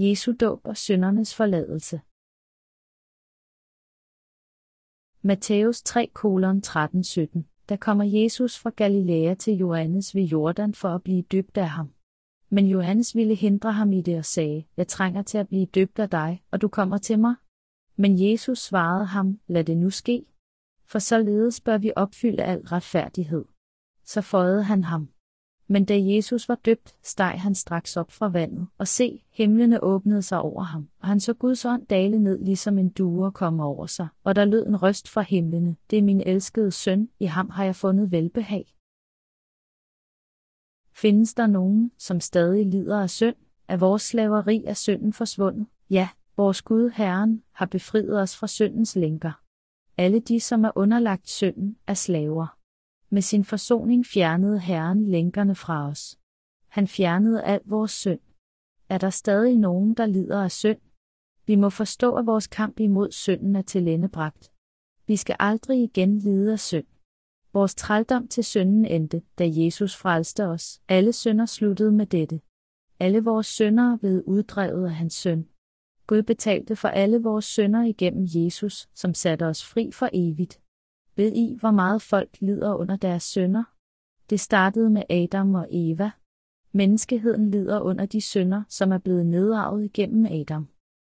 Jesu dåb og søndernes forladelse. Matthæus 3, 13-17 Der kommer Jesus fra Galilea til Johannes ved Jordan for at blive døbt af ham. Men Johannes ville hindre ham i det og sagde, jeg trænger til at blive døbt af dig, og du kommer til mig. Men Jesus svarede ham, lad det nu ske. For således bør vi opfylde al retfærdighed. Så føjede han ham. Men da Jesus var døbt, steg han straks op fra vandet, og se, himlene åbnede sig over ham, og han så Guds ånd dale ned ligesom en due komme over sig, og der lød en røst fra himlene, det er min elskede søn, i ham har jeg fundet velbehag. Findes der nogen, som stadig lider af synd? Er vores slaveri af synden forsvundet? Ja, vores Gud Herren har befriet os fra syndens lænker. Alle de, som er underlagt synden, er slaver. Med sin forsoning fjernede Herren lænkerne fra os. Han fjernede al vores synd. Er der stadig nogen, der lider af synd? Vi må forstå, at vores kamp imod synden er til bragt. Vi skal aldrig igen lide af synd. Vores trældom til synden endte, da Jesus frelste os. Alle synder sluttede med dette. Alle vores synder blev uddrevet af hans søn. Gud betalte for alle vores synder igennem Jesus, som satte os fri for evigt. Ved I, hvor meget folk lider under deres synder? Det startede med Adam og Eva. Menneskeheden lider under de synder, som er blevet nedarvet igennem Adam.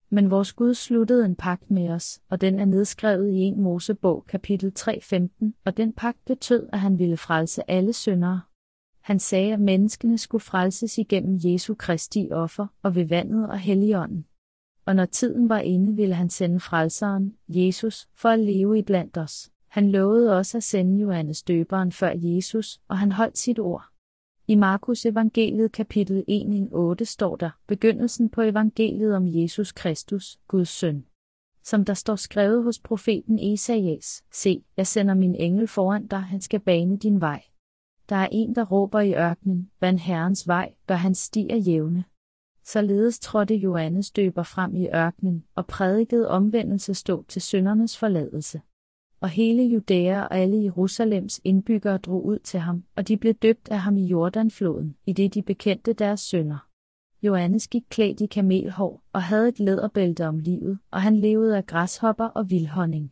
Men vores Gud sluttede en pagt med os, og den er nedskrevet i 1 Mosebog kapitel 3:15, og den pagt betød, at han ville frelse alle syndere. Han sagde, at menneskene skulle frelses igennem Jesu Kristi offer og ved vandet og helligånden. Og når tiden var inde, ville han sende frelseren, Jesus, for at leve i blandt os. Han lovede også at sende Johannes døberen før Jesus, og han holdt sit ord. I Markus evangeliet kapitel 1-8 står der, begyndelsen på evangeliet om Jesus Kristus, Guds søn. Som der står skrevet hos profeten Esajas, se, jeg sender min engel foran dig, han skal bane din vej. Der er en, der råber i ørkenen, vand herrens vej, gør han stiger jævne. Således trådte Johannes døber frem i ørkenen og prædikede omvendelse stå til syndernes forladelse og hele Judæa og alle Jerusalems indbyggere drog ud til ham, og de blev døbt af ham i Jordanfloden, i det de bekendte deres sønder. Johannes gik klædt i kamelhår og havde et læderbælte om livet, og han levede af græshopper og vildhonning.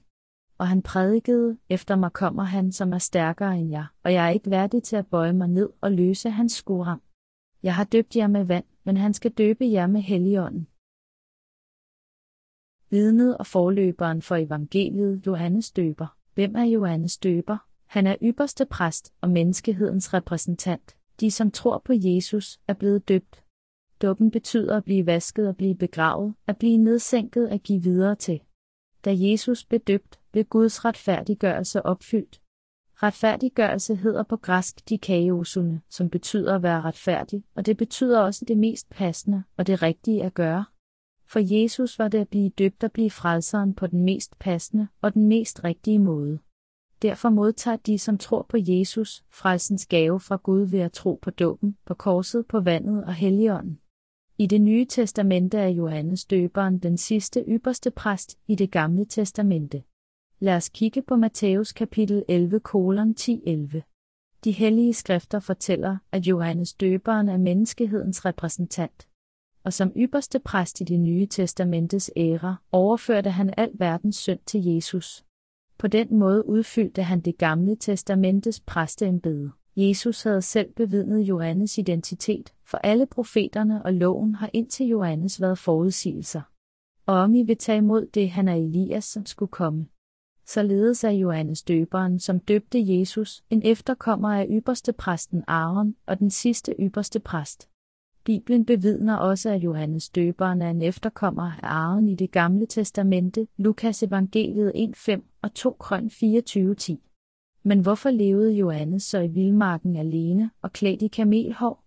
Og han prædikede, efter mig kommer han, som er stærkere end jeg, og jeg er ikke værdig til at bøje mig ned og løse hans skoram. Jeg har døbt jer med vand, men han skal døbe jer med helligånden vidnet og forløberen for evangeliet Johannes Døber. Hvem er Johannes Døber? Han er ypperste præst og menneskehedens repræsentant. De, som tror på Jesus, er blevet døbt. Dåben betyder at blive vasket og blive begravet, at blive nedsænket at give videre til. Da Jesus blev døbt, blev Guds retfærdiggørelse opfyldt. Retfærdiggørelse hedder på græsk dikaiosune, som betyder at være retfærdig, og det betyder også det mest passende og det rigtige at gøre. For Jesus var det at blive døbt og blive frelseren på den mest passende og den mest rigtige måde. Derfor modtager de, som tror på Jesus, frelsens gave fra Gud ved at tro på dåben, på korset, på vandet og helligånden. I det nye testamente er Johannes døberen den sidste ypperste præst i det gamle testamente. Lad os kigge på Matthæus kapitel 11 kolon 10-11. De hellige skrifter fortæller, at Johannes døberen er menneskehedens repræsentant og som ypperste præst i det nye testamentes æra, overførte han al verdens synd til Jesus. På den måde udfyldte han det gamle testamentes præsteembede. Jesus havde selv bevidnet Johannes identitet, for alle profeterne og loven har indtil Johannes været forudsigelser. Og om I vil tage imod det, han er Elias, som skulle komme. Således er Johannes døberen, som døbte Jesus, en efterkommer af ypperste præsten Aaron og den sidste ypperste præst. Bibelen bevidner også, at Johannes døberen er en efterkommer af arven i det gamle testamente, Lukas evangeliet 1.5 og 2 krøn 24.10. Men hvorfor levede Johannes så i vildmarken alene og klædt i kamelhår?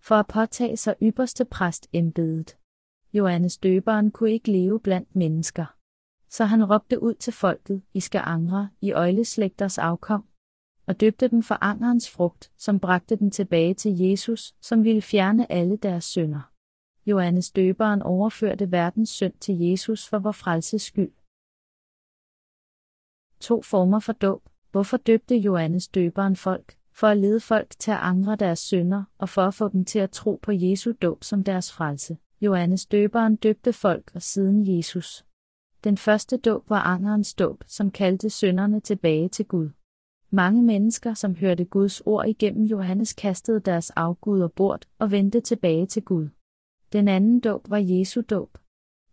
For at påtage sig ypperste præst embedet. Johannes døberen kunne ikke leve blandt mennesker. Så han råbte ud til folket, I skal angre, i øjleslægters afkom, og døbte dem for angerens frugt, som bragte dem tilbage til Jesus, som ville fjerne alle deres synder. Johannes døberen overførte verdens synd til Jesus for vor frelses skyld. To former for dåb. Hvorfor døbte Johannes døberen folk? For at lede folk til at angre deres synder, og for at få dem til at tro på Jesu dåb som deres frelse. Johannes døberen døbte folk og siden Jesus. Den første dåb var angerens dåb, som kaldte synderne tilbage til Gud. Mange mennesker, som hørte Guds ord igennem Johannes, kastede deres afguder bort og vendte tilbage til Gud. Den anden dåb var Jesu dåb.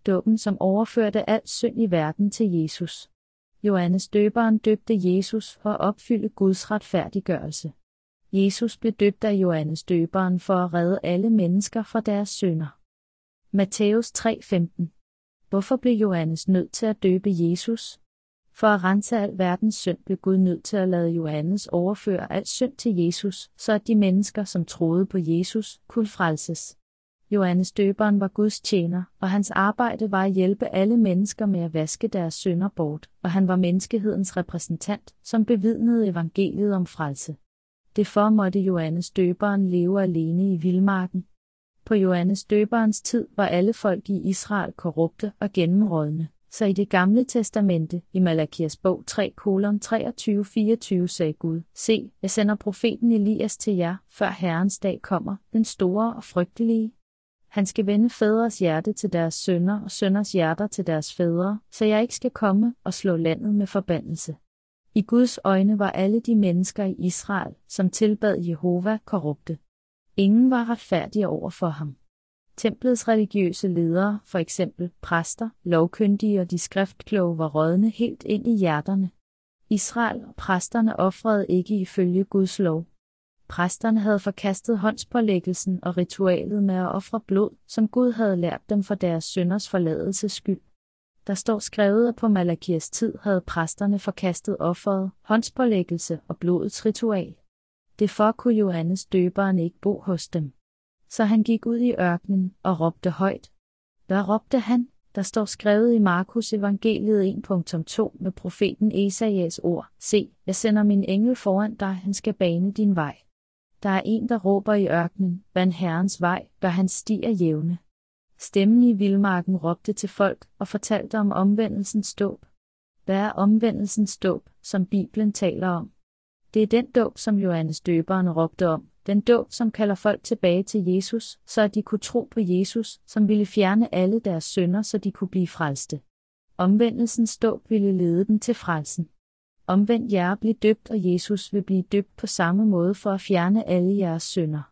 Dåben, som overførte al synd i verden til Jesus. Johannes døberen døbte Jesus for at opfylde Guds retfærdiggørelse. Jesus blev døbt af Johannes døberen for at redde alle mennesker fra deres synder. Matthæus 3:15 Hvorfor blev Johannes nødt til at døbe Jesus? For at rense al verdens synd blev Gud nødt til at lade Johannes overføre al synd til Jesus, så at de mennesker, som troede på Jesus, kunne frelses. Johannes døberen var Guds tjener, og hans arbejde var at hjælpe alle mennesker med at vaske deres synder bort, og han var menneskehedens repræsentant, som bevidnede evangeliet om frelse. Derfor måtte Johannes døberen leve alene i vildmarken. På Johannes døberens tid var alle folk i Israel korrupte og gennemrådende. Så i det gamle testamente, i Malakias bog 3 kolon 23-24 sagde Gud, Se, jeg sender profeten Elias til jer, før Herrens dag kommer, den store og frygtelige. Han skal vende fædres hjerte til deres sønner og sønners hjerter til deres fædre, så jeg ikke skal komme og slå landet med forbandelse. I Guds øjne var alle de mennesker i Israel, som tilbad Jehova, korrupte. Ingen var retfærdige over for ham. Templets religiøse ledere, for eksempel præster, lovkyndige og de skriftkloge, var rådne helt ind i hjerterne. Israel og præsterne offrede ikke ifølge Guds lov. Præsterne havde forkastet håndspålæggelsen og ritualet med at ofre blod, som Gud havde lært dem for deres sønders forladelses skyld. Der står skrevet, at på Malakias tid havde præsterne forkastet offeret, håndspålæggelse og blodets ritual. Det for kunne Johannes døberen ikke bo hos dem. Så han gik ud i ørkenen og råbte højt. Der råbte han, der står skrevet i Markus evangeliet 1.2 med profeten Esajas ord. Se, jeg sender min engel foran dig, han skal bane din vej. Der er en, der råber i ørkenen, vand Herrens vej, gør hans stier jævne. Stemmen i vildmarken råbte til folk og fortalte om omvendelsens dåb. Hvad er omvendelsens dåb, som Bibelen taler om? Det er den dåb, som Johannes døberen råbte om, den dåb, som kalder folk tilbage til Jesus, så at de kunne tro på Jesus, som ville fjerne alle deres synder, så de kunne blive frelste. Omvendelsens dåb ville lede dem til frelsen. Omvend jer bliv døbt, og Jesus vil blive døbt på samme måde for at fjerne alle jeres synder.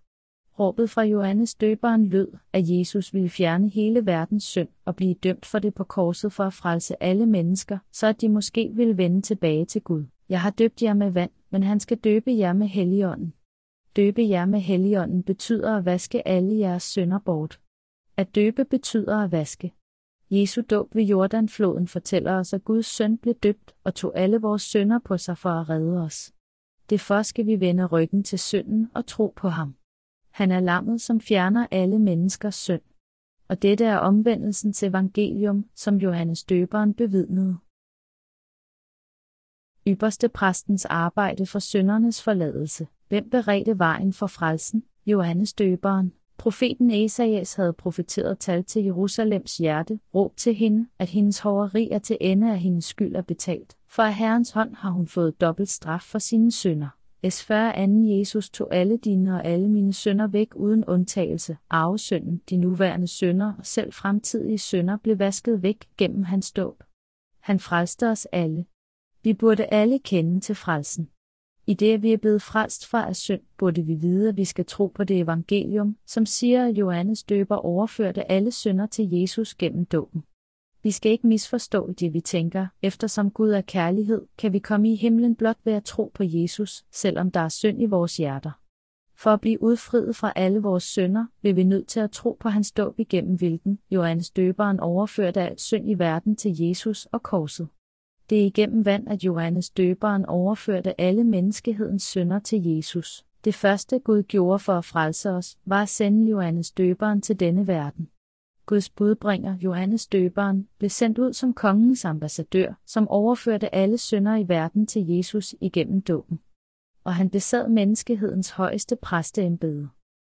Råbet fra Johannes døberen lød, at Jesus ville fjerne hele verdens synd og blive dømt for det på korset for at frelse alle mennesker, så at de måske ville vende tilbage til Gud. Jeg har døbt jer med vand, men han skal døbe jer med helligånden. Døbe jer med helligånden betyder at vaske alle jeres synder bort. At døbe betyder at vaske. Jesu dåb ved Jordanfloden fortæller os, at Guds søn blev døbt og tog alle vores synder på sig for at redde os. Derfor skal vi vende ryggen til synden og tro på ham. Han er lammet, som fjerner alle menneskers synd. Og dette er omvendelsens evangelium, som Johannes døberen bevidnede. Ypperste præstens arbejde for syndernes forladelse. Hvem beredte vejen for frelsen? Johannes døberen. Profeten Esajas havde profeteret tal til Jerusalems hjerte, råb til hende, at hendes hoveri er til ende af hendes skyld er betalt. For af Herrens hånd har hun fået dobbelt straf for sine synder. S. 40 anden Jesus tog alle dine og alle mine sønder væk uden undtagelse. Arvesynden, de nuværende sønder og selv fremtidige sønder blev vasket væk gennem hans dåb. Han frelste os alle. Vi burde alle kende til frelsen. I det, at vi er blevet frelst fra af synd, burde vi vide, at vi skal tro på det evangelium, som siger, at Johannes døber overførte alle synder til Jesus gennem dåben. Vi skal ikke misforstå det, vi tænker. Eftersom Gud er kærlighed, kan vi komme i himlen blot ved at tro på Jesus, selvom der er synd i vores hjerter. For at blive udfriet fra alle vores synder, vil vi nødt til at tro på hans dåb igennem hvilken Johannes døberen overførte al synd i verden til Jesus og korset. Det er igennem vand, at Johannes døberen overførte alle menneskehedens synder til Jesus. Det første Gud gjorde for at frelse os, var at sende Johannes døberen til denne verden. Guds budbringer Johannes døberen blev sendt ud som kongens ambassadør, som overførte alle synder i verden til Jesus igennem dåben. Og han besad menneskehedens højeste præsteembede.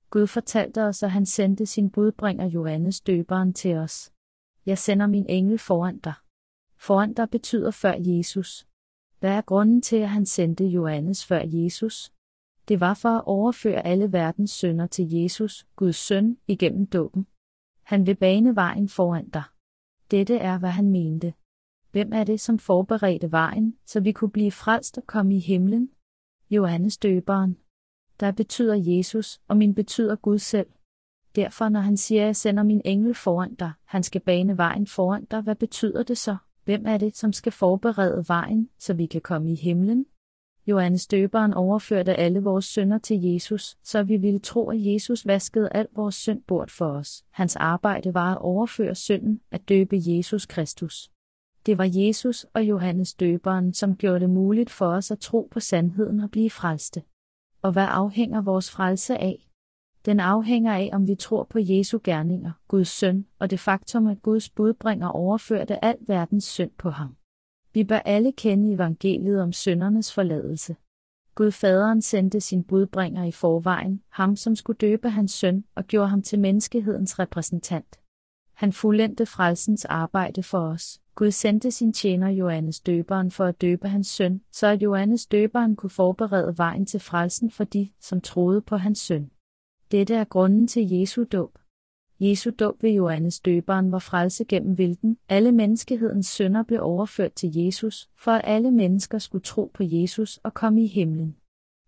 Gud fortalte os, at han sendte sin budbringer Johannes døberen til os. Jeg sender min engel foran dig. Foran dig betyder før Jesus. Hvad er grunden til, at han sendte Johannes før Jesus? Det var for at overføre alle verdens synder til Jesus, Guds søn, igennem dåben. Han vil bane vejen foran dig. Dette er, hvad han mente. Hvem er det, som forberedte vejen, så vi kunne blive frelst og komme i himlen? Johannes døberen. Der betyder Jesus, og min betyder Gud selv. Derfor når han siger, at jeg sender min engel foran dig, han skal bane vejen foran dig, hvad betyder det så? Hvem er det, som skal forberede vejen, så vi kan komme i himlen? Johannes døberen overførte alle vores synder til Jesus, så vi ville tro, at Jesus vaskede al vores synd bort for os. Hans arbejde var at overføre synden, at døbe Jesus Kristus. Det var Jesus og Johannes døberen, som gjorde det muligt for os at tro på sandheden og blive frelste. Og hvad afhænger vores frelse af? Den afhænger af, om vi tror på Jesu gerninger, Guds søn, og det faktum, at Guds budbringer overførte al verdens synd på ham. Vi bør alle kende evangeliet om syndernes forladelse. Gud faderen sendte sin budbringer i forvejen, ham som skulle døbe hans søn, og gjorde ham til menneskehedens repræsentant. Han fuldendte frelsens arbejde for os. Gud sendte sin tjener Johannes døberen for at døbe hans søn, så at Johannes døberen kunne forberede vejen til frelsen for de, som troede på hans søn. Dette er grunden til Jesu dåb. Jesu dåb ved Johannes døberen var frelse gennem hvilken alle menneskehedens sønder blev overført til Jesus, for at alle mennesker skulle tro på Jesus og komme i himlen.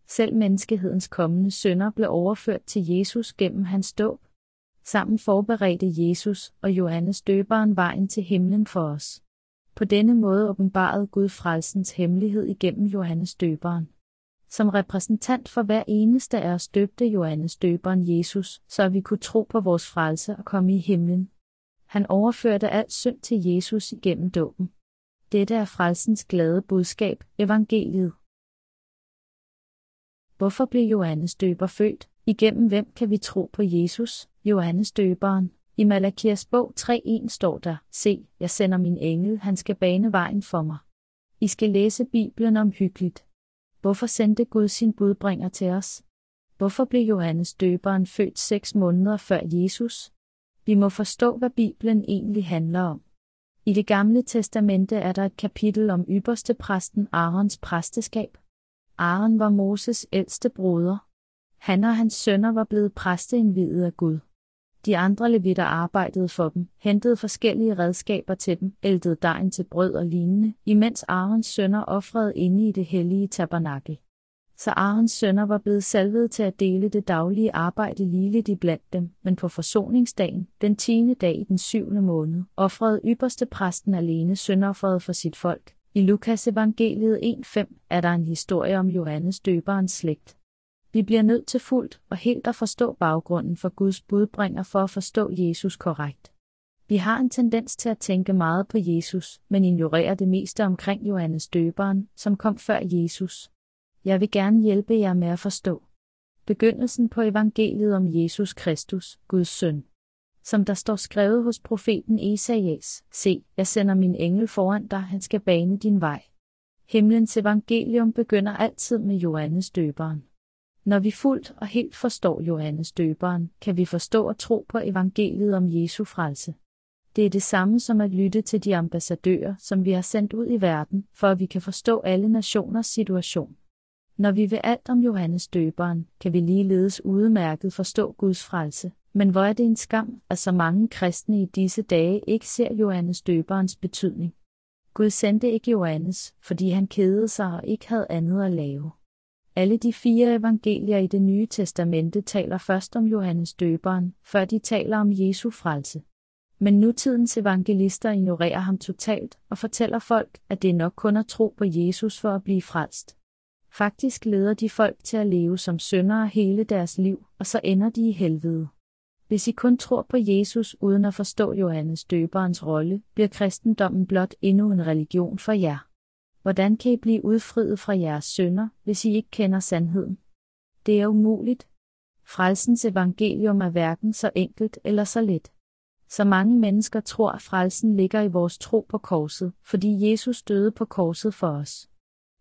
Selv menneskehedens kommende sønder blev overført til Jesus gennem hans dåb. Sammen forberedte Jesus og Johannes døberen vejen til himlen for os. På denne måde åbenbarede Gud frelsens hemmelighed igennem Johannes døberen. Som repræsentant for hver eneste af os døbte Johannes døberen Jesus, så vi kunne tro på vores frelse og komme i himlen. Han overførte al synd til Jesus igennem dåben. Dette er frelsens glade budskab, evangeliet. Hvorfor blev Johannes døber født? Igennem hvem kan vi tro på Jesus, Johannes døberen? I Malakias bog 3.1 står der, Se, jeg sender min engel, han skal bane vejen for mig. I skal læse Bibelen omhyggeligt. Hvorfor sendte Gud sin budbringer til os? Hvorfor blev Johannes døberen født seks måneder før Jesus? Vi må forstå, hvad Bibelen egentlig handler om. I det gamle testamente er der et kapitel om ypperste præsten Aarons præsteskab. Aaron var Moses ældste broder. Han og hans sønner var blevet præsteindvidet af Gud. De andre levitter arbejdede for dem, hentede forskellige redskaber til dem, æltede dejen til brød og lignende, imens Arons sønner offrede inde i det hellige tabernakel. Så Arons sønner var blevet salvet til at dele det daglige arbejde ligeligt iblandt dem, men på forsoningsdagen, den tiende dag i den syvende måned, offrede ypperste præsten alene søndofferet for sit folk. I Lukas evangeliet 1.5 er der en historie om Johannes døberens slægt. Vi bliver nødt til fuldt og helt at forstå baggrunden for Guds budbringer for at forstå Jesus korrekt. Vi har en tendens til at tænke meget på Jesus, men ignorerer det meste omkring Johannes døberen, som kom før Jesus. Jeg vil gerne hjælpe jer med at forstå. Begyndelsen på evangeliet om Jesus Kristus, Guds søn. Som der står skrevet hos profeten Esajas, se, jeg sender min engel foran dig, han skal bane din vej. Himlens evangelium begynder altid med Johannes døberen. Når vi fuldt og helt forstår Johannes døberen, kan vi forstå og tro på evangeliet om Jesu frelse. Det er det samme som at lytte til de ambassadører, som vi har sendt ud i verden, for at vi kan forstå alle nationers situation. Når vi ved alt om Johannes døberen, kan vi ligeledes udmærket forstå Guds frelse. Men hvor er det en skam, at så mange kristne i disse dage ikke ser Johannes døberens betydning. Gud sendte ikke Johannes, fordi han kedede sig og ikke havde andet at lave. Alle de fire evangelier i det nye testamente taler først om Johannes døberen, før de taler om Jesu frelse. Men nutidens evangelister ignorerer ham totalt og fortæller folk, at det er nok kun at tro på Jesus for at blive frelst. Faktisk leder de folk til at leve som syndere hele deres liv, og så ender de i helvede. Hvis I kun tror på Jesus uden at forstå Johannes døberens rolle, bliver kristendommen blot endnu en religion for jer. Hvordan kan I blive udfriet fra jeres sønder, hvis I ikke kender sandheden? Det er umuligt. Frelsens evangelium er hverken så enkelt eller så let. Så mange mennesker tror, at frelsen ligger i vores tro på korset, fordi Jesus døde på korset for os.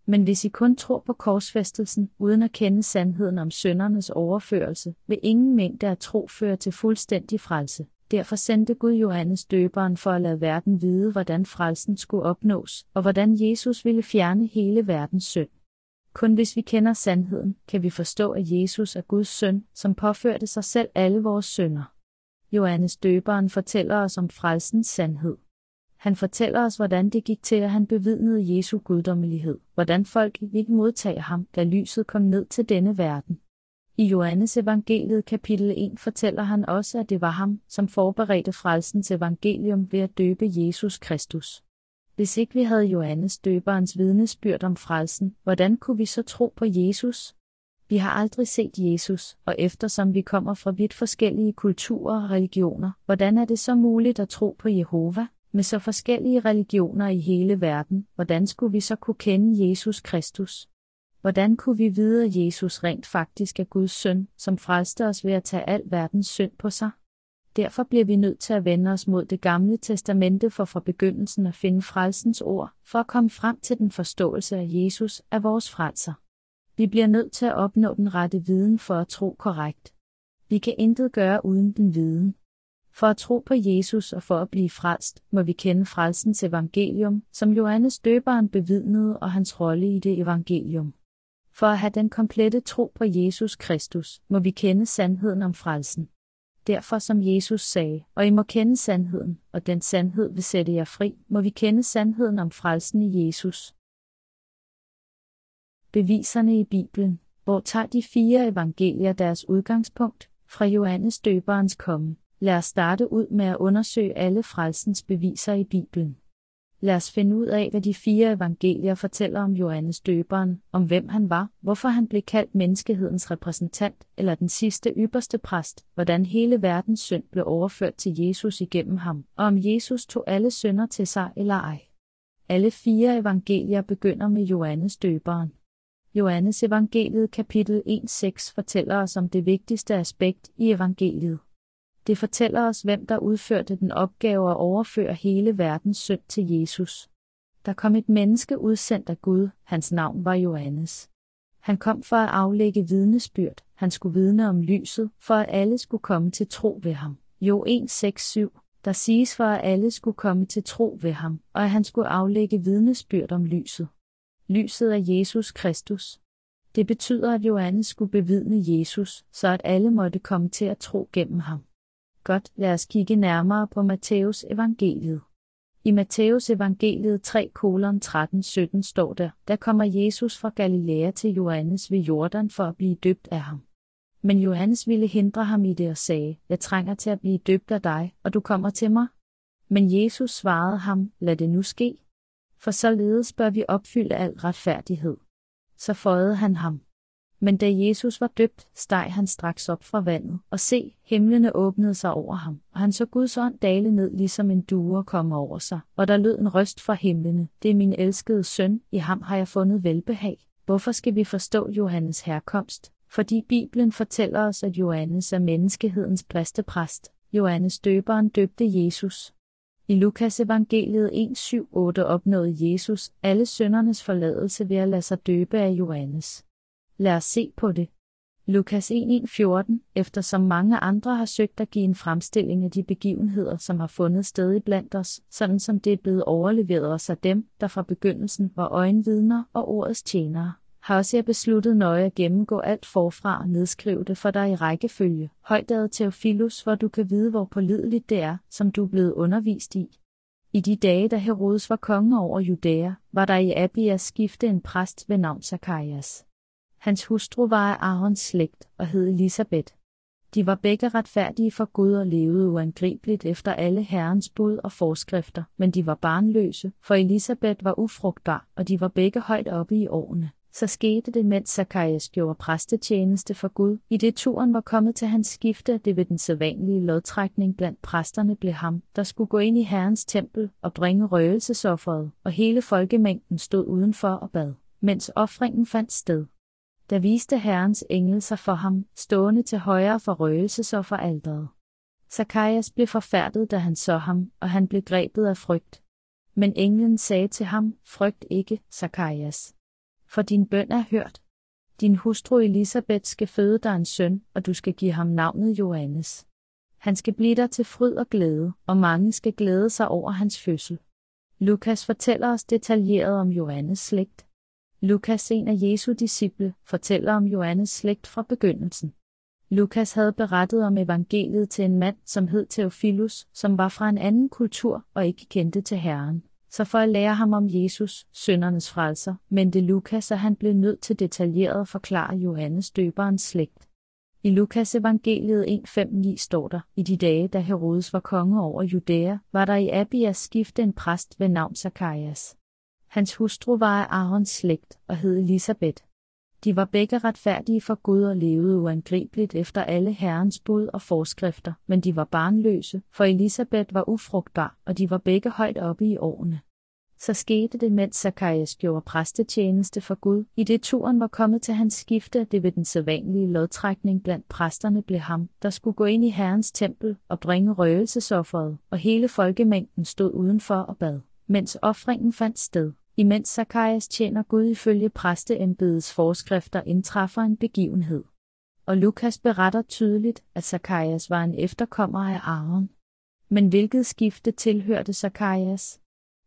Men hvis I kun tror på korsfæstelsen, uden at kende sandheden om søndernes overførelse, vil ingen mængde af tro føre til fuldstændig frelse. Derfor sendte Gud Johannes døberen for at lade verden vide, hvordan frelsen skulle opnås, og hvordan Jesus ville fjerne hele verdens synd. Kun hvis vi kender sandheden, kan vi forstå, at Jesus er Guds søn, som påførte sig selv alle vores synder. Johannes døberen fortæller os om frelsens sandhed. Han fortæller os, hvordan det gik til, at han bevidnede Jesu guddommelighed, hvordan folk ville modtage ham, da lyset kom ned til denne verden. I Johannes evangeliet kapitel 1 fortæller han også, at det var ham, som forberedte frelsens evangelium ved at døbe Jesus Kristus. Hvis ikke vi havde Johannes døberens vidnesbyrd om frelsen, hvordan kunne vi så tro på Jesus? Vi har aldrig set Jesus, og eftersom vi kommer fra vidt forskellige kulturer og religioner, hvordan er det så muligt at tro på Jehova? Med så forskellige religioner i hele verden, hvordan skulle vi så kunne kende Jesus Kristus? Hvordan kunne vi vide, at Jesus rent faktisk er Guds søn, som frelste os ved at tage al verdens synd på sig? Derfor bliver vi nødt til at vende os mod det gamle testamente for fra begyndelsen at finde frelsens ord, for at komme frem til den forståelse af Jesus af vores frelser. Vi bliver nødt til at opnå den rette viden for at tro korrekt. Vi kan intet gøre uden den viden. For at tro på Jesus og for at blive frelst, må vi kende frelsens evangelium, som Johannes døberen bevidnede og hans rolle i det evangelium. For at have den komplette tro på Jesus Kristus, må vi kende sandheden om frelsen. Derfor som Jesus sagde, og I må kende sandheden, og den sandhed vil sætte jer fri, må vi kende sandheden om frelsen i Jesus. Beviserne i Bibelen, hvor tager de fire evangelier deres udgangspunkt, fra Johannes døberens komme. Lad os starte ud med at undersøge alle frelsens beviser i Bibelen. Lad os finde ud af, hvad de fire evangelier fortæller om Johannes døberen, om hvem han var, hvorfor han blev kaldt menneskehedens repræsentant, eller den sidste ypperste præst, hvordan hele verdens synd blev overført til Jesus igennem ham, og om Jesus tog alle synder til sig eller ej. Alle fire evangelier begynder med Johannes døberen. Johannes evangeliet kapitel 1-6 fortæller os om det vigtigste aspekt i evangeliet. Det fortæller os, hvem der udførte den opgave at overføre hele verdens synd til Jesus. Der kom et menneske udsendt af Gud, hans navn var Johannes. Han kom for at aflægge vidnesbyrd, han skulle vidne om lyset, for at alle skulle komme til tro ved ham. Jo 1.6.7, der siges for at alle skulle komme til tro ved ham, og at han skulle aflægge vidnesbyrd om lyset. Lyset er Jesus Kristus. Det betyder, at Johannes skulle bevidne Jesus, så at alle måtte komme til at tro gennem ham. Godt, lad os kigge nærmere på Matthæus evangeliet. I Matthæus evangeliet 3 kolon 13-17 står der, der kommer Jesus fra Galilea til Johannes ved Jordan for at blive døbt af ham. Men Johannes ville hindre ham i det og sagde, jeg trænger til at blive døbt af dig, og du kommer til mig. Men Jesus svarede ham, lad det nu ske. For således bør vi opfylde al retfærdighed. Så føjede han ham. Men da Jesus var døbt, steg han straks op fra vandet, og se, himlene åbnede sig over ham, og han så Guds ånd dale ned ligesom en due komme over sig, og der lød en røst fra himlene, det er min elskede søn, i ham har jeg fundet velbehag. Hvorfor skal vi forstå Johannes herkomst? Fordi Bibelen fortæller os, at Johannes er menneskehedens præst. Johannes døberen døbte Jesus. I Lukas evangeliet 1.7.8 opnåede Jesus alle søndernes forladelse ved at lade sig døbe af Johannes. Lad os se på det. Lukas 1.1.14, eftersom mange andre har søgt at give en fremstilling af de begivenheder, som har fundet sted i blandt os, sådan som det er blevet overleveret os af dem, der fra begyndelsen var øjenvidner og ordets tjenere, har også jeg besluttet nøje at gennemgå alt forfra og nedskrive det for dig i rækkefølge, højdaget Theophilus, hvor du kan vide, hvor pålideligt det er, som du er blevet undervist i. I de dage, da Herodes var konge over Judæa, var der i Abias skifte en præst ved navn Zacharias. Hans hustru var af Arons slægt og hed Elisabeth. De var begge retfærdige for Gud og levede uangribeligt efter alle herrens bud og forskrifter, men de var barnløse, for Elisabeth var ufrugtbar, og de var begge højt oppe i årene. Så skete det, mens Zacharias gjorde præstetjeneste for Gud, i det turen var kommet til hans skifte, det ved den sædvanlige lodtrækning blandt præsterne blev ham, der skulle gå ind i Herrens tempel og bringe røgelsesofferet, og hele folkemængden stod udenfor og bad, mens offringen fandt sted. Der viste Herrens engel sig for ham, stående til højre for røgelsesofferalderet. Zakajas blev forfærdet, da han så ham, og han blev grebet af frygt. Men englen sagde til ham, frygt ikke, Zakajas. For din bøn er hørt. Din hustru Elisabeth skal føde dig en søn, og du skal give ham navnet Johannes. Han skal blive dig til fryd og glæde, og mange skal glæde sig over hans fødsel. Lukas fortæller os detaljeret om Johannes slægt. Lukas, en af Jesu disciple, fortæller om Johannes slægt fra begyndelsen. Lukas havde berettet om evangeliet til en mand, som hed Theophilus, som var fra en anden kultur og ikke kendte til Herren. Så for at lære ham om Jesus, søndernes frelser, mente Lukas, at han blev nødt til detaljeret at forklare Johannes døberens slægt. I Lukas evangeliet 1.5.9 står der, i de dage, da Herodes var konge over Judæa, var der i Abias skifte en præst ved navn Zakarias. Hans hustru var af Arons slægt og hed Elisabeth. De var begge retfærdige for Gud og levede uangribeligt efter alle herrens bud og forskrifter, men de var barnløse, for Elisabeth var ufrugtbar, og de var begge højt oppe i årene. Så skete det, mens Zacharias gjorde præstetjeneste for Gud, i det turen var kommet til hans skifte, at det ved den sædvanlige lodtrækning blandt præsterne blev ham, der skulle gå ind i Herrens tempel og bringe røgelsesofferet, og hele folkemængden stod udenfor og bad, mens offringen fandt sted. Imens Zacharias tjener Gud ifølge præsteembedets forskrifter indtræffer en begivenhed. Og Lukas beretter tydeligt, at Zacharias var en efterkommer af Aaron. Men hvilket skifte tilhørte Zacharias?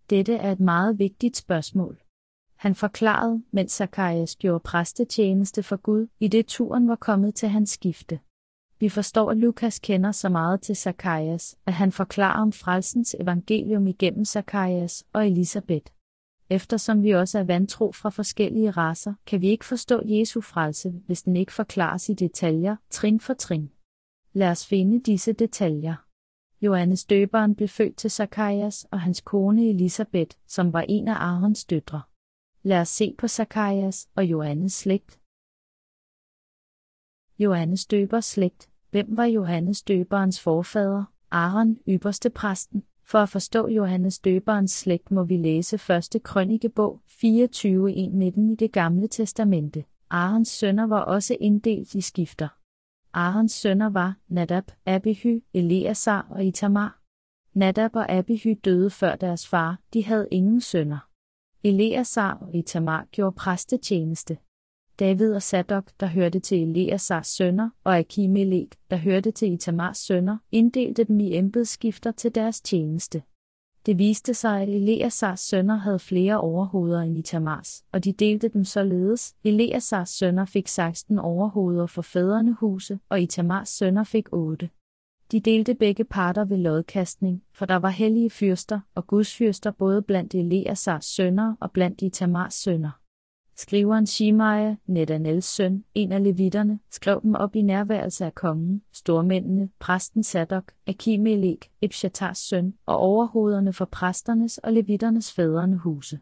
Dette er et meget vigtigt spørgsmål. Han forklarede, mens Zacharias gjorde præstetjeneste for Gud, i det turen var kommet til hans skifte. Vi forstår, at Lukas kender så meget til Zacharias, at han forklarer om frelsens evangelium igennem Zacharias og Elisabeth. Eftersom vi også er vantro fra forskellige raser, kan vi ikke forstå Jesu frelse, hvis den ikke forklares i detaljer, trin for trin. Lad os finde disse detaljer. Johannes døberen blev født til Zakarias og hans kone Elisabeth, som var en af Arons døtre. Lad os se på Zakarias og Johannes slægt. Johannes døbers slægt. Hvem var Johannes døberens forfader? Aaron, ypperste præsten. For at forstå Johannes døberens slægt må vi læse 1. krønikebog 24.1.19 i det gamle testamente. Aarons sønner var også inddelt i skifter. Aarons sønner var Nadab, Abihy, Eleazar og Itamar. Nadab og Abihy døde før deres far, de havde ingen sønner. Eleazar og Itamar gjorde præstetjeneste. David og Sadok, der hørte til Eleazars sønner, og Akimelek, der hørte til Itamars sønner, inddelte dem i embedsskifter til deres tjeneste. Det viste sig, at Eleazars sønner havde flere overhoveder end Itamars, og de delte dem således. Eleazars sønner fik 16 overhoveder for fædrene huse, og Itamars sønner fik 8. De delte begge parter ved lodkastning, for der var hellige fyrster og gudsfyrster både blandt Eleazars sønner og blandt Itamars sønner. Skriveren Shimaya, Netanels søn, en af levitterne, skrev dem op i nærværelse af kongen, stormændene, præsten Sadok, Akimelek, Ebshatars søn, og overhovederne for præsternes og levitternes fædrene huse.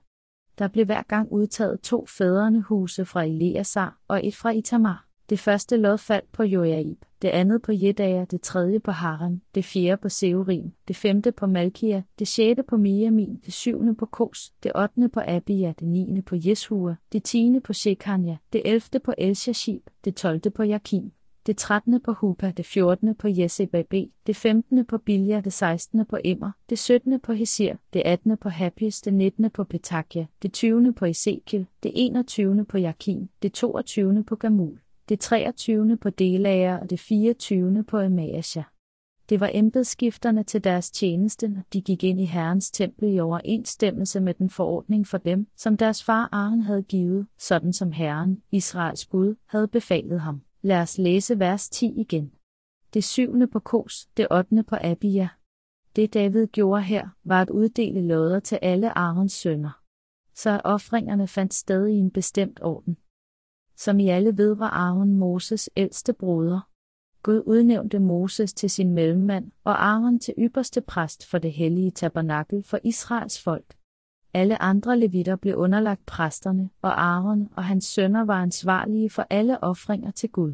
Der blev hver gang udtaget to fædrene huse fra Eleazar og et fra Itamar. Det første lod faldt på Joaib, det andet på Jedaja, det tredje på Haran, det fjerde på Seorim, det femte på Malkia, det sjette på Miamin, det syvende på Kos, det ottende på Abia, det niende på Jeshua, det tiende på Shekania, det elfte på Elshashib, det tolvte på Jakim, det 13. på Hupa, det 14. på Jesebab, det 15. på Bilja, det 16. på Immer, det 17. på Hesir, det 18. på Happis, det 19. på Petakia, det 20. på Ezekiel, det 21. på Jakin, det 22. på Gamul, det 23. på Delager og det 24. på Emaasha. Det var embedsskifterne til deres tjeneste, når de gik ind i Herrens tempel i overensstemmelse med den forordning for dem, som deres far Aaron havde givet, sådan som Herren, Israels Gud, havde befalet ham. Lad os læse vers 10 igen. Det syvende på Kos, det ottende på Abia. Det David gjorde her, var at uddele lodder til alle Aarons sønner. Så offringerne fandt sted i en bestemt orden som i alle ved var Aaron Moses ældste broder. Gud udnævnte Moses til sin mellemmand og Aaron til ypperste præst for det hellige tabernakel for Israels folk. Alle andre levitter blev underlagt præsterne, og Aaron og hans sønner var ansvarlige for alle ofringer til Gud.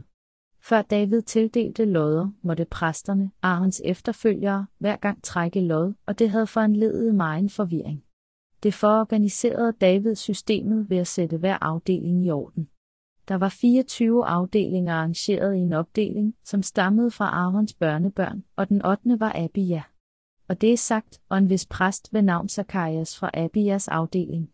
Før David tildelte lodder, måtte præsterne, Aarons efterfølgere, hver gang trække lod, og det havde foranledet meget forvirring. Det fororganiserede David systemet ved at sætte hver afdeling i orden. Der var 24 afdelinger arrangeret i en opdeling, som stammede fra Aarons børnebørn, og den 8. var Abia. Og det er sagt, og en vis præst ved navn Zakarias fra Abias afdeling.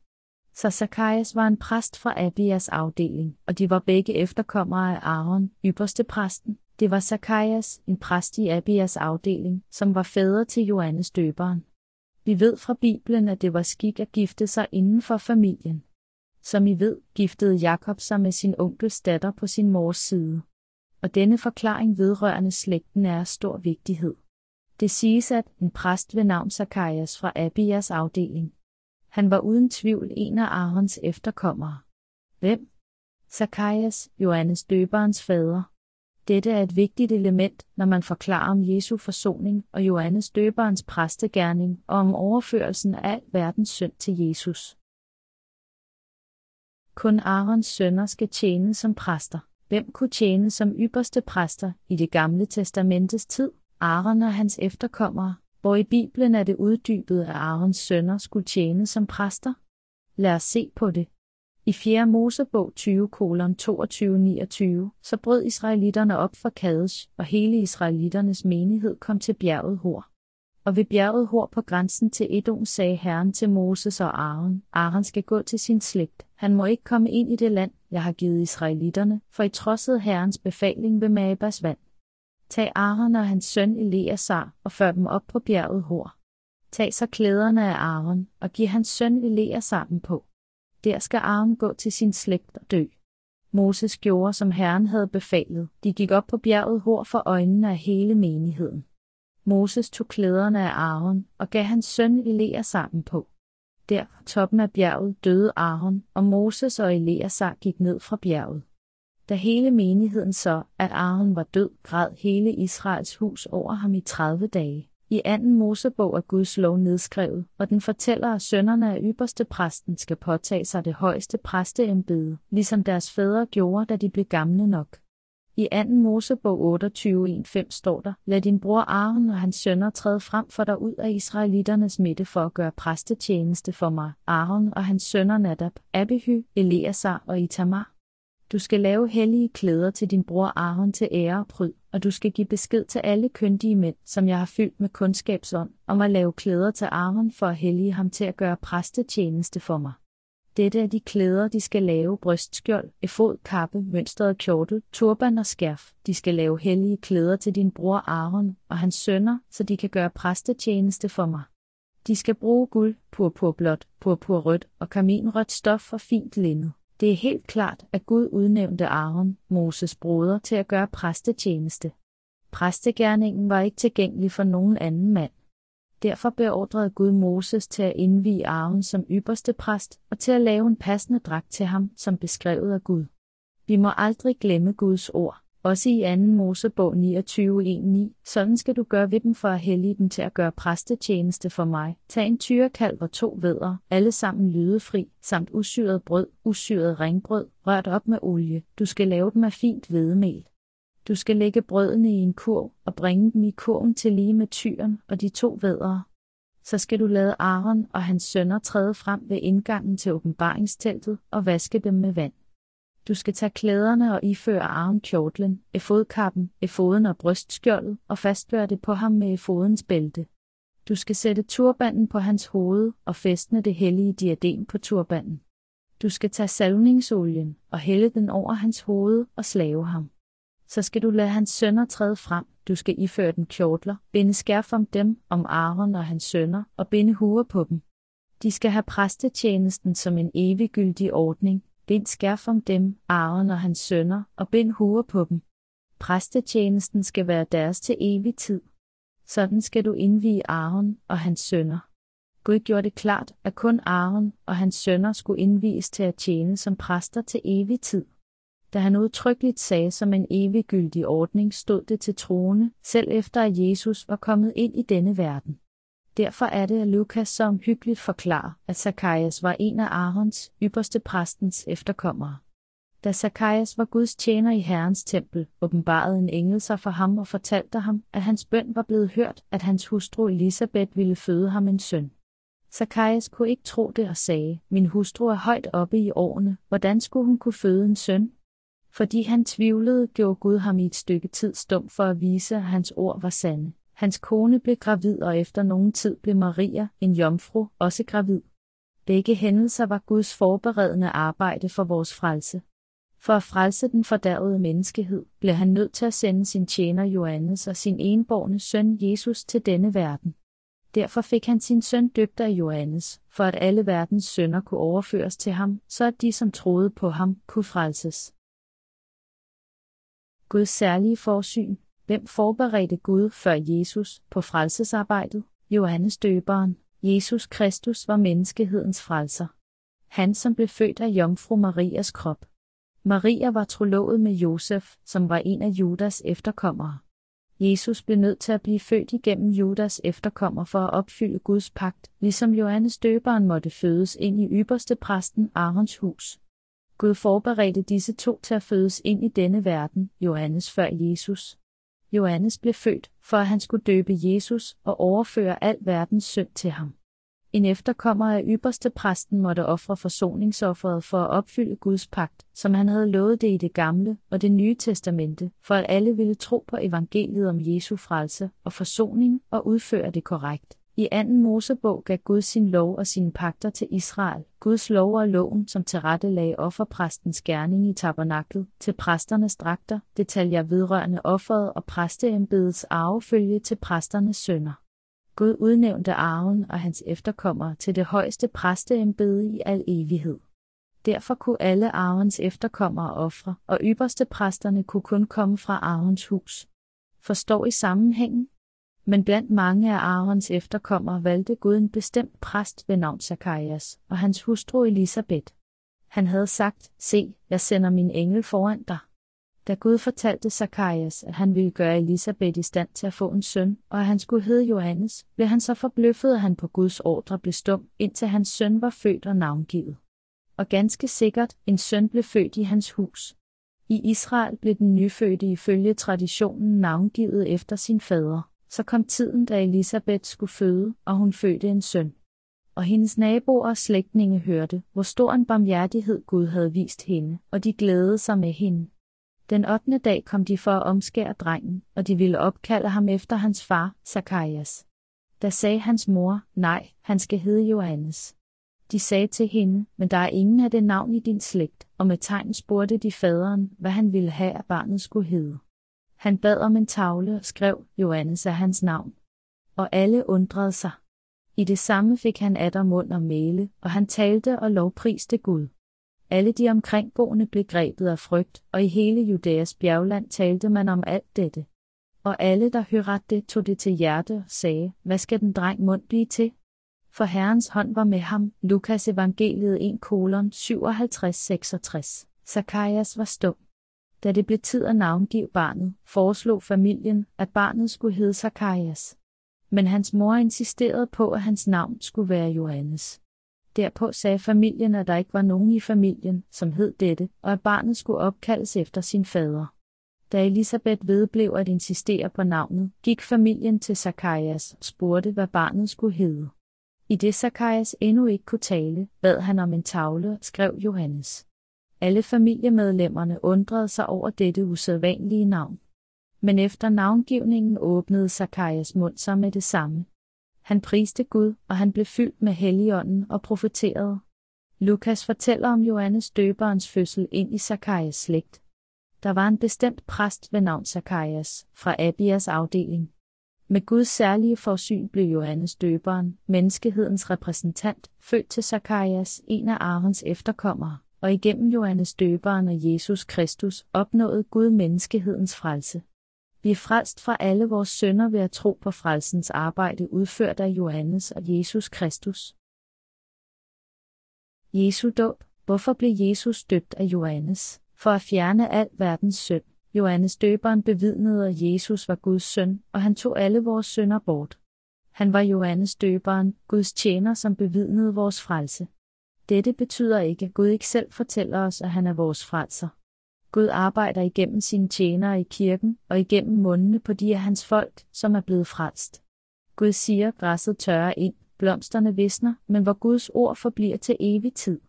Så Zakarias var en præst fra Abias afdeling, og de var begge efterkommere af Aaron, ypperste præsten. Det var Zakarias, en præst i Abias afdeling, som var fader til Johannes døberen. Vi ved fra Bibelen, at det var skik at gifte sig inden for familien. Som I ved, giftede Jakob sig med sin onkels datter på sin mors side. og denne forklaring vedrørende slægten er af stor vigtighed. Det siges, at en præst ved navn Zacharias fra Abias afdeling. Han var uden tvivl en af Aarons efterkommere. Hvem? Zacharias, Johannes døberens fader. Dette er et vigtigt element, når man forklarer om Jesu forsoning og Johannes døberens præstegærning og om overførelsen af al verdens synd til Jesus. Kun Arons sønner skal tjene som præster. Hvem kunne tjene som ypperste præster i det gamle testamentets tid? Aaron og hans efterkommere, hvor i Bibelen er det uddybet, at Arons sønner skulle tjene som præster. Lad os se på det. I 4. Mosebog 20, 22-29, så brød israelitterne op for Kadesh, og hele israelitternes menighed kom til bjerget Hor. Og ved bjerget Hor på grænsen til Edom sagde Herren til Moses og Aaron, Aaron skal gå til sin slægt, han må ikke komme ind i det land, jeg har givet israelitterne, for I trodsede Herrens befaling ved Mabas vand. Tag Aaron og hans søn Eleazar og før dem op på bjerget Hor. Tag så klæderne af Aaron og giv hans søn Eleazar dem på. Der skal Aaron gå til sin slægt og dø. Moses gjorde, som Herren havde befalet. De gik op på bjerget Hor for øjnene af hele menigheden. Moses tog klæderne af Aaron og gav hans søn Eleazar dem på. Der på toppen af bjerget døde Aaron, og Moses og Eleazar gik ned fra bjerget. Da hele menigheden så, at Aaron var død, græd hele Israels hus over ham i 30 dage. I anden Mosebog er Guds lov nedskrevet, og den fortæller, at sønnerne af ypperste præsten skal påtage sig det højeste præsteembede, ligesom deres fædre gjorde, da de blev gamle nok. I 2. Mosebog 28.1.5 står der, Lad din bror Aaron og hans sønner træde frem for dig ud af israelitternes midte for at gøre præstetjeneste for mig. Aaron og hans sønner Nadab, Abihu, Eleazar og Itamar. Du skal lave hellige klæder til din bror Aaron til ære og pryd, og du skal give besked til alle køndige mænd, som jeg har fyldt med kundskabsånd, om at lave klæder til Aaron for at hellige ham til at gøre præstetjeneste for mig. Dette er de klæder, de skal lave brystskjold, efod, kappe, mønstret kjortel, turban og skærf. De skal lave hellige klæder til din bror Aaron og hans sønner, så de kan gøre præstetjeneste for mig. De skal bruge guld, purpurblåt, purpurrødt og kaminrødt stof og fint linned. Det er helt klart, at Gud udnævnte Aaron, Moses broder, til at gøre præstetjeneste. Præstegærningen var ikke tilgængelig for nogen anden mand. Derfor beordrede Gud Moses til at indvige Aaron som ypperste præst og til at lave en passende dragt til ham, som beskrevet af Gud. Vi må aldrig glemme Guds ord. Også i 2. Mosebog 29.1.9, sådan skal du gøre ved dem for at hellige dem til at gøre præstetjeneste for mig. Tag en tyrekalv og to vædder, alle sammen lydefri, samt usyret brød, usyret ringbrød, rørt op med olie. Du skal lave dem af fint hvedemel. Du skal lægge brødene i en kurv og bringe dem i kurven til lige med tyren og de to vædere. Så skal du lade Aaron og hans sønner træde frem ved indgangen til åbenbaringsteltet og vaske dem med vand. Du skal tage klæderne og iføre Aaron kjortlen, efodkappen, efoden og brystskjoldet og fastgøre det på ham med efodens bælte. Du skal sætte turbanden på hans hoved og fæstne det hellige diadem på turbanden. Du skal tage salvningsolien og hælde den over hans hoved og slave ham så skal du lade hans sønner træde frem, du skal iføre den kjortler, binde skærf om dem, om Aaron og hans sønner, og binde huer på dem. De skal have præstetjenesten som en eviggyldig ordning, bind skærf om dem, Aaron og hans sønner, og bind huer på dem. Præstetjenesten skal være deres til evig tid. Sådan skal du indvige Aaron og hans sønner. Gud gjorde det klart, at kun Aaron og hans sønner skulle indvies til at tjene som præster til evig tid da han udtrykkeligt sagde som en eviggyldig ordning, stod det til troende, selv efter at Jesus var kommet ind i denne verden. Derfor er det, at Lukas som hyggeligt forklarer, at Zakarias var en af Aarons, ypperste præstens efterkommere. Da Zakarias var Guds tjener i Herrens tempel, åbenbarede en engel sig for ham og fortalte ham, at hans bøn var blevet hørt, at hans hustru Elisabeth ville føde ham en søn. Zakarias kunne ikke tro det og sagde, min hustru er højt oppe i årene, hvordan skulle hun kunne føde en søn? Fordi han tvivlede, gjorde Gud ham i et stykke tid stum for at vise, at hans ord var sande. Hans kone blev gravid, og efter nogen tid blev Maria, en jomfru, også gravid. Begge hændelser var Guds forberedende arbejde for vores frelse. For at frelse den fordærvede menneskehed, blev han nødt til at sende sin tjener Johannes og sin enborne søn Jesus til denne verden. Derfor fik han sin søn døbt af Johannes, for at alle verdens sønder kunne overføres til ham, så at de, som troede på ham, kunne frelses. Guds særlige forsyn. Hvem forberedte Gud før Jesus på frelsesarbejdet? Johannes døberen. Jesus Kristus var menneskehedens frelser. Han som blev født af jomfru Marias krop. Maria var trolovet med Josef, som var en af Judas efterkommere. Jesus blev nødt til at blive født igennem Judas efterkommer for at opfylde Guds pagt, ligesom Johannes døberen måtte fødes ind i ypperste præsten Arons hus. Gud forberedte disse to til at fødes ind i denne verden, Johannes før Jesus. Johannes blev født, for at han skulle døbe Jesus og overføre al verdens synd til ham. En efterkommer af ypperste præsten måtte ofre forsoningsofferet for at opfylde Guds pagt, som han havde lovet det i det gamle og det nye testamente, for at alle ville tro på evangeliet om Jesu frelse og forsoning og udføre det korrekt. I anden Mosebog gav Gud sin lov og sine pagter til Israel, Guds lov og loven, som tilrettelagde offerpræstens gerning i tabernaklet, til præsternes dragter, detaljer vedrørende offeret og præsteembedets arvefølge til præsternes sønner. Gud udnævnte arven og hans efterkommere til det højeste præsteembede i al evighed. Derfor kunne alle arvens efterkommere ofre, og ypperste præsterne kunne kun komme fra arvens hus. Forstår I sammenhængen? Men blandt mange af Aarons efterkommere valgte Gud en bestemt præst ved navn Zakarias og hans hustru Elisabeth. Han havde sagt, se, jeg sender min engel foran dig. Da Gud fortalte Zakarias, at han ville gøre Elisabeth i stand til at få en søn, og at han skulle hedde Johannes, blev han så forbløffet, at han på Guds ordre blev stum, indtil hans søn var født og navngivet. Og ganske sikkert, en søn blev født i hans hus. I Israel blev den nyfødte ifølge traditionen navngivet efter sin fader. Så kom tiden, da Elisabeth skulle føde, og hun fødte en søn. Og hendes naboer og slægtninge hørte, hvor stor en barmhjertighed Gud havde vist hende, og de glædede sig med hende. Den 8. dag kom de for at omskære drengen, og de ville opkalde ham efter hans far, Zakarias. Da sagde hans mor, nej, han skal hedde Johannes. De sagde til hende, men der er ingen af det navn i din slægt, og med tegn spurgte de faderen, hvad han ville have, at barnet skulle hedde. Han bad om en tavle og skrev, Johannes er hans navn. Og alle undrede sig. I det samme fik han atter mund og male, og han talte og lovpriste Gud. Alle de omkringboende blev grebet af frygt, og i hele Judæas bjergland talte man om alt dette. Og alle, der hørte det, tog det til hjerte og sagde, hvad skal den dreng mund blive til? For Herrens hånd var med ham, Lukas evangeliet 1 kolon 57-66. Zacharias var stum. Da det blev tid at navngive barnet, foreslog familien, at barnet skulle hedde Zacharias. Men hans mor insisterede på, at hans navn skulle være Johannes. Derpå sagde familien, at der ikke var nogen i familien, som hed dette, og at barnet skulle opkaldes efter sin fader. Da Elisabeth vedblev at insistere på navnet, gik familien til Zacharias og spurgte, hvad barnet skulle hedde. I det Zacharias endnu ikke kunne tale, bad han om en tavle og skrev Johannes. Alle familiemedlemmerne undrede sig over dette usædvanlige navn. Men efter navngivningen åbnede Zakarias mund sig med det samme. Han priste Gud, og han blev fyldt med helligånden og profeterede. Lukas fortæller om Johannes døberens fødsel ind i Zakarias slægt. Der var en bestemt præst ved navn Zakarias, fra Abias afdeling. Med Guds særlige forsyn blev Johannes døberen, menneskehedens repræsentant, født til Zakarias, en af Arons efterkommere, og igennem Johannes døberen og Jesus Kristus opnåede Gud menneskehedens frelse. Vi er frelst fra alle vores sønder ved at tro på frelsens arbejde udført af Johannes og Jesus Kristus. Jesu dåb. Hvorfor blev Jesus døbt af Johannes? For at fjerne al verdens synd. Johannes døberen bevidnede, at Jesus var Guds søn, og han tog alle vores synder bort. Han var Johannes døberen, Guds tjener, som bevidnede vores frelse. Dette betyder ikke, at Gud ikke selv fortæller os, at han er vores frelser. Gud arbejder igennem sine tjenere i kirken og igennem mundene på de af hans folk, som er blevet frelst. Gud siger, græsset tørrer ind, blomsterne visner, men hvor Guds ord forbliver til evig tid.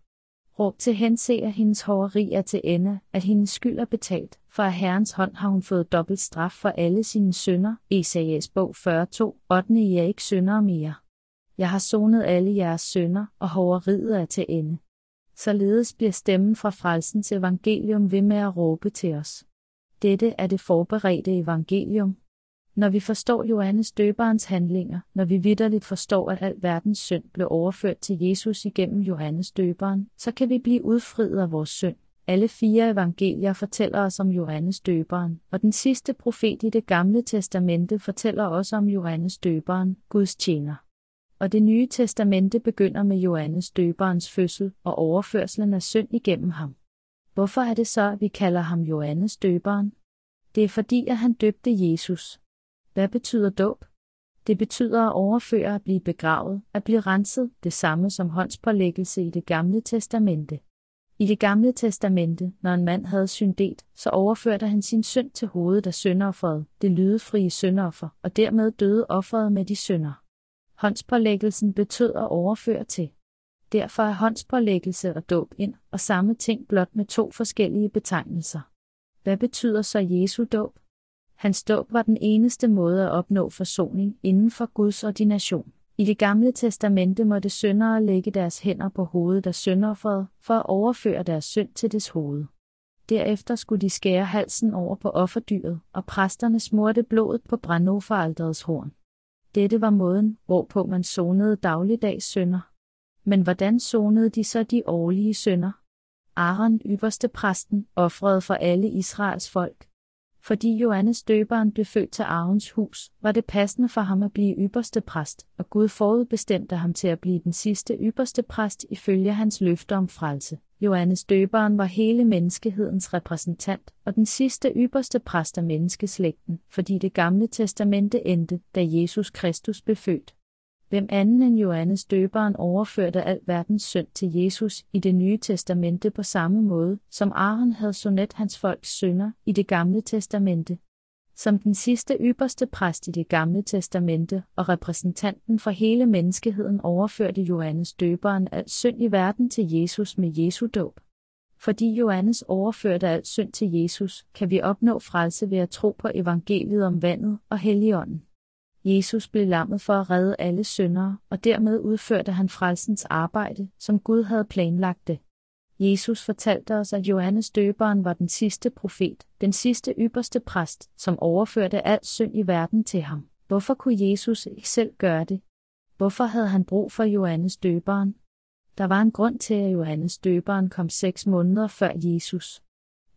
Råb til hense, at hendes hoveri er til ende, at hendes skyld er betalt, for af Herrens hånd har hun fået dobbelt straf for alle sine sønder. Esajas bog 42, 8. I er ikke syndere mere. Jeg har sonet alle jeres sønder, og hoveriet er til ende. Således bliver stemmen fra frelsens evangelium ved med at råbe til os. Dette er det forberedte evangelium. Når vi forstår Johannes døberens handlinger, når vi vidderligt forstår, at al verdens synd blev overført til Jesus igennem Johannes døberen, så kan vi blive udfriet af vores synd. Alle fire evangelier fortæller os om Johannes døberen, og den sidste profet i det gamle testamente fortæller også om Johannes døberen, Guds tjener. Og det nye testamente begynder med Johannes døberens fødsel og overførslen af synd igennem ham. Hvorfor er det så, at vi kalder ham Johannes døberen? Det er fordi, at han døbte Jesus. Hvad betyder dåb? Det betyder at overføre at blive begravet, at blive renset, det samme som håndspålæggelse i det gamle testamente. I det gamle testamente, når en mand havde syndet, så overførte han sin synd til hovedet af syndofferet, det lydefrie syndoffer, og dermed døde offeret med de synder. Håndspålæggelsen betød at overføre til. Derfor er håndspålæggelse og dåb ind, og samme ting blot med to forskellige betegnelser. Hvad betyder så Jesu dåb? Hans dåb var den eneste måde at opnå forsoning inden for Guds ordination. I det gamle testamente måtte syndere lægge deres hænder på hovedet af syndofferet for at overføre deres synd til dets hoved. Derefter skulle de skære halsen over på offerdyret, og præsterne smurte blodet på brandofferalterets horn. Dette var måden, hvorpå man sonede dagligdags synder. Men hvordan sonede de så de årlige synder? Aaron, ypperste præsten, offrede for alle Israels folk. Fordi Johannes døberen blev født til Arons hus, var det passende for ham at blive ypperste præst, og Gud forudbestemte ham til at blive den sidste ypperste præst ifølge hans løfte om frelse. Johannes døberen var hele menneskehedens repræsentant og den sidste ypperste præst af menneskeslægten, fordi det gamle testamente endte, da Jesus Kristus blev født. Hvem anden end Johannes døberen overførte al verdens synd til Jesus i det nye testamente på samme måde, som Aaron havde sonet hans folks synder i det gamle testamente. Som den sidste ypperste præst i det gamle testamente og repræsentanten for hele menneskeheden overførte Johannes døberen al synd i verden til Jesus med Jesu dåb. Fordi Johannes overførte al synd til Jesus, kan vi opnå frelse ved at tro på evangeliet om vandet og helligånden. Jesus blev lammet for at redde alle syndere, og dermed udførte han frelsens arbejde, som Gud havde planlagt det. Jesus fortalte os, at Johannes døberen var den sidste profet, den sidste ypperste præst, som overførte al synd i verden til ham. Hvorfor kunne Jesus ikke selv gøre det? Hvorfor havde han brug for Johannes døberen? Der var en grund til, at Johannes døberen kom seks måneder før Jesus.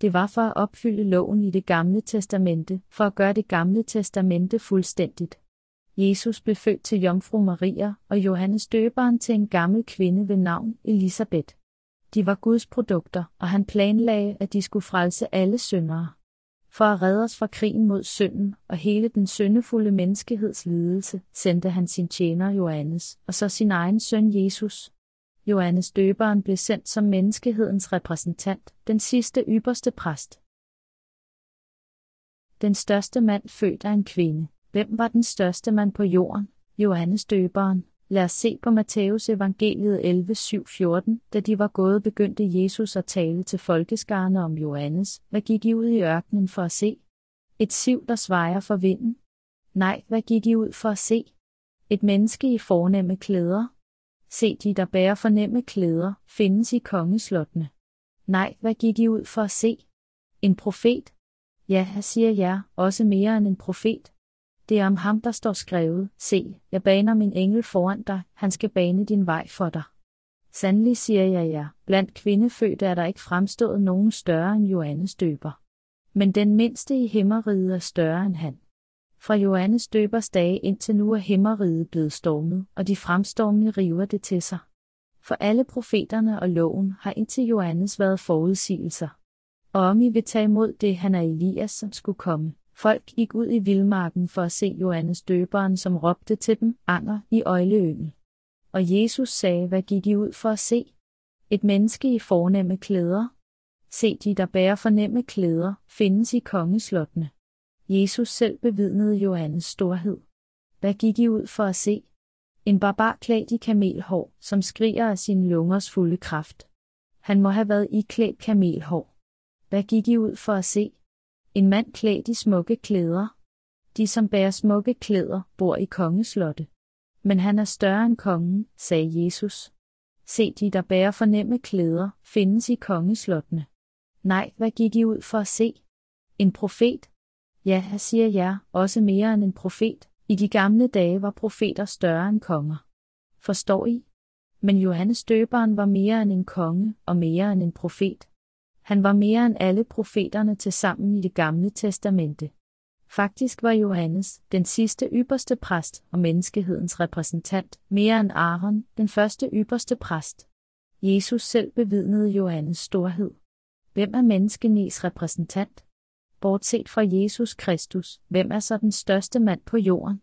Det var for at opfylde loven i det gamle testamente, for at gøre det gamle testamente fuldstændigt. Jesus blev født til jomfru Maria og Johannes døberen til en gammel kvinde ved navn Elisabeth. De var Guds produkter, og han planlagde, at de skulle frelse alle syndere. For at redde os fra krigen mod synden og hele den syndefulde menneskeheds lidelse, sendte han sin tjener Johannes, og så sin egen søn Jesus. Johannes døberen blev sendt som menneskehedens repræsentant, den sidste ypperste præst. Den største mand født af en kvinde. Hvem var den største mand på jorden? Johannes døberen. Lad os se på Matthæus evangeliet 11, 7, 14. Da de var gået, begyndte Jesus at tale til folkeskarne om Johannes. Hvad gik I ud i ørkenen for at se? Et siv, der svejer for vinden? Nej, hvad gik I ud for at se? Et menneske i fornemme klæder? Se de, der bærer fornemme klæder, findes i kongeslottene. Nej, hvad gik I ud for at se? En profet? Ja, jeg siger jer, også mere end en profet. Det er om ham, der står skrevet, se, jeg baner min engel foran dig, han skal bane din vej for dig. Sandelig siger jeg jer, blandt kvindefødte er der ikke fremstået nogen større end Johannes døber. Men den mindste i himmeriget er større end han. Fra Johannes døbers dage indtil nu er himmeriget blevet stormet, og de fremstormende river det til sig. For alle profeterne og loven har indtil Johannes været forudsigelser. Og om I vil tage imod det, han er Elias, som skulle komme, Folk gik ud i vildmarken for at se Johannes døberen, som råbte til dem, anger i øjleøen. Og Jesus sagde, hvad gik I ud for at se? Et menneske i fornemme klæder. Se de, der bærer fornemme klæder, findes i kongeslottene. Jesus selv bevidnede Johannes storhed. Hvad gik I ud for at se? En barbar klædt i kamelhår, som skriger af sin lungers fulde kraft. Han må have været iklædt kamelhår. Hvad gik I ud for at se? En mand klædt i smukke klæder. De, som bærer smukke klæder, bor i kongeslotte. Men han er større end kongen, sagde Jesus. Se de, der bærer fornemme klæder, findes i kongeslottene. Nej, hvad gik I ud for at se? En profet? Ja, jeg siger jer, også mere end en profet. I de gamle dage var profeter større end konger. Forstår I? Men Johannes døberen var mere end en konge og mere end en profet. Han var mere end alle profeterne til sammen i det gamle testamente. Faktisk var Johannes, den sidste ypperste præst og menneskehedens repræsentant, mere end Aaron, den første ypperste præst. Jesus selv bevidnede Johannes storhed. Hvem er menneskenes repræsentant? Bortset fra Jesus Kristus, hvem er så den største mand på jorden?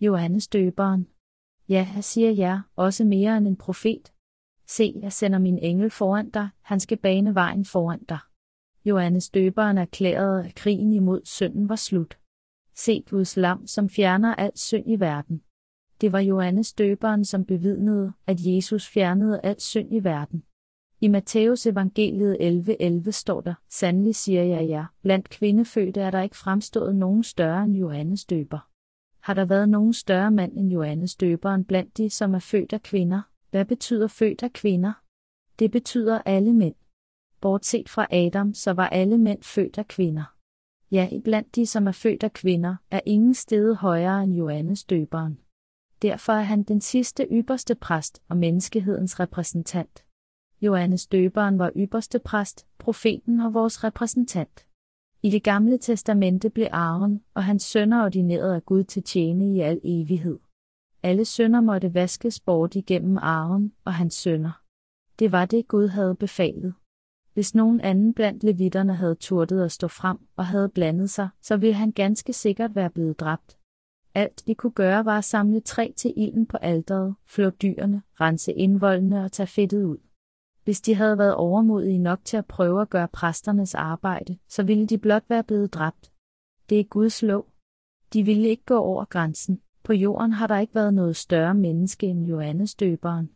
Johannes døberen. Ja, jeg siger jer, også mere end en profet. Se, jeg sender min engel foran dig, han skal bane vejen foran dig. Johannes døberen erklærede, at krigen imod synden var slut. Se Guds lam, som fjerner al synd i verden. Det var Johannes døberen, som bevidnede, at Jesus fjernede al synd i verden. I Matteus evangeliet 11.11 11 står der, Sandelig siger jeg jer, blandt kvindefødte er der ikke fremstået nogen større end Johannes døber. Har der været nogen større mand end Johannes døberen blandt de, som er født af kvinder? Hvad betyder født af kvinder? Det betyder alle mænd. Bortset fra Adam, så var alle mænd født af kvinder. Ja, iblandt de, som er født af kvinder, er ingen sted højere end Johannes døberen. Derfor er han den sidste ypperste præst og menneskehedens repræsentant. Johannes døberen var ypperste præst, profeten og vores repræsentant. I det gamle testamente blev Aaron og hans sønner ordineret af Gud til tjene i al evighed. Alle sønner måtte vaskes bort igennem Aaron og hans sønner. Det var det, Gud havde befalet. Hvis nogen anden blandt levitterne havde turtet at stå frem og havde blandet sig, så ville han ganske sikkert være blevet dræbt. Alt de kunne gøre var at samle træ til ilden på alderet, flå dyrene, rense indvoldene og tage fedtet ud. Hvis de havde været overmodige nok til at prøve at gøre præsternes arbejde, så ville de blot være blevet dræbt. Det er Guds lov. De ville ikke gå over grænsen. På jorden har der ikke været noget større menneske end Johannes døberen.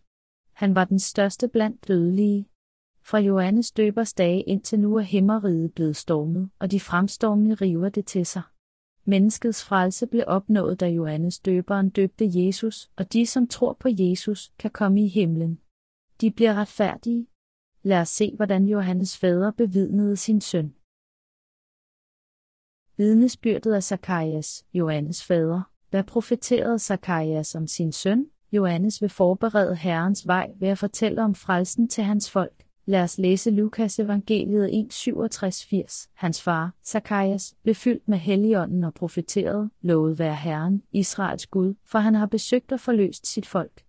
Han var den største blandt dødelige. Fra Johannes døbers dage indtil nu er himmeriget blevet stormet, og de fremstormende river det til sig. Menneskets frelse blev opnået, da Johannes døberen døbte Jesus, og de, som tror på Jesus, kan komme i himlen. De bliver retfærdige. Lad os se, hvordan Johannes fader bevidnede sin søn. Vidnesbyrdet af Zakarias, Johannes fader. Da profeterede Zakarias om sin søn? Johannes vil forberede Herrens vej ved at fortælle om frelsen til hans folk. Lad os læse Lukas evangeliet 1.67-80. Hans far, Zakarias, blev fyldt med helligånden og profeterede, lovet være Herren, Israels Gud, for han har besøgt og forløst sit folk.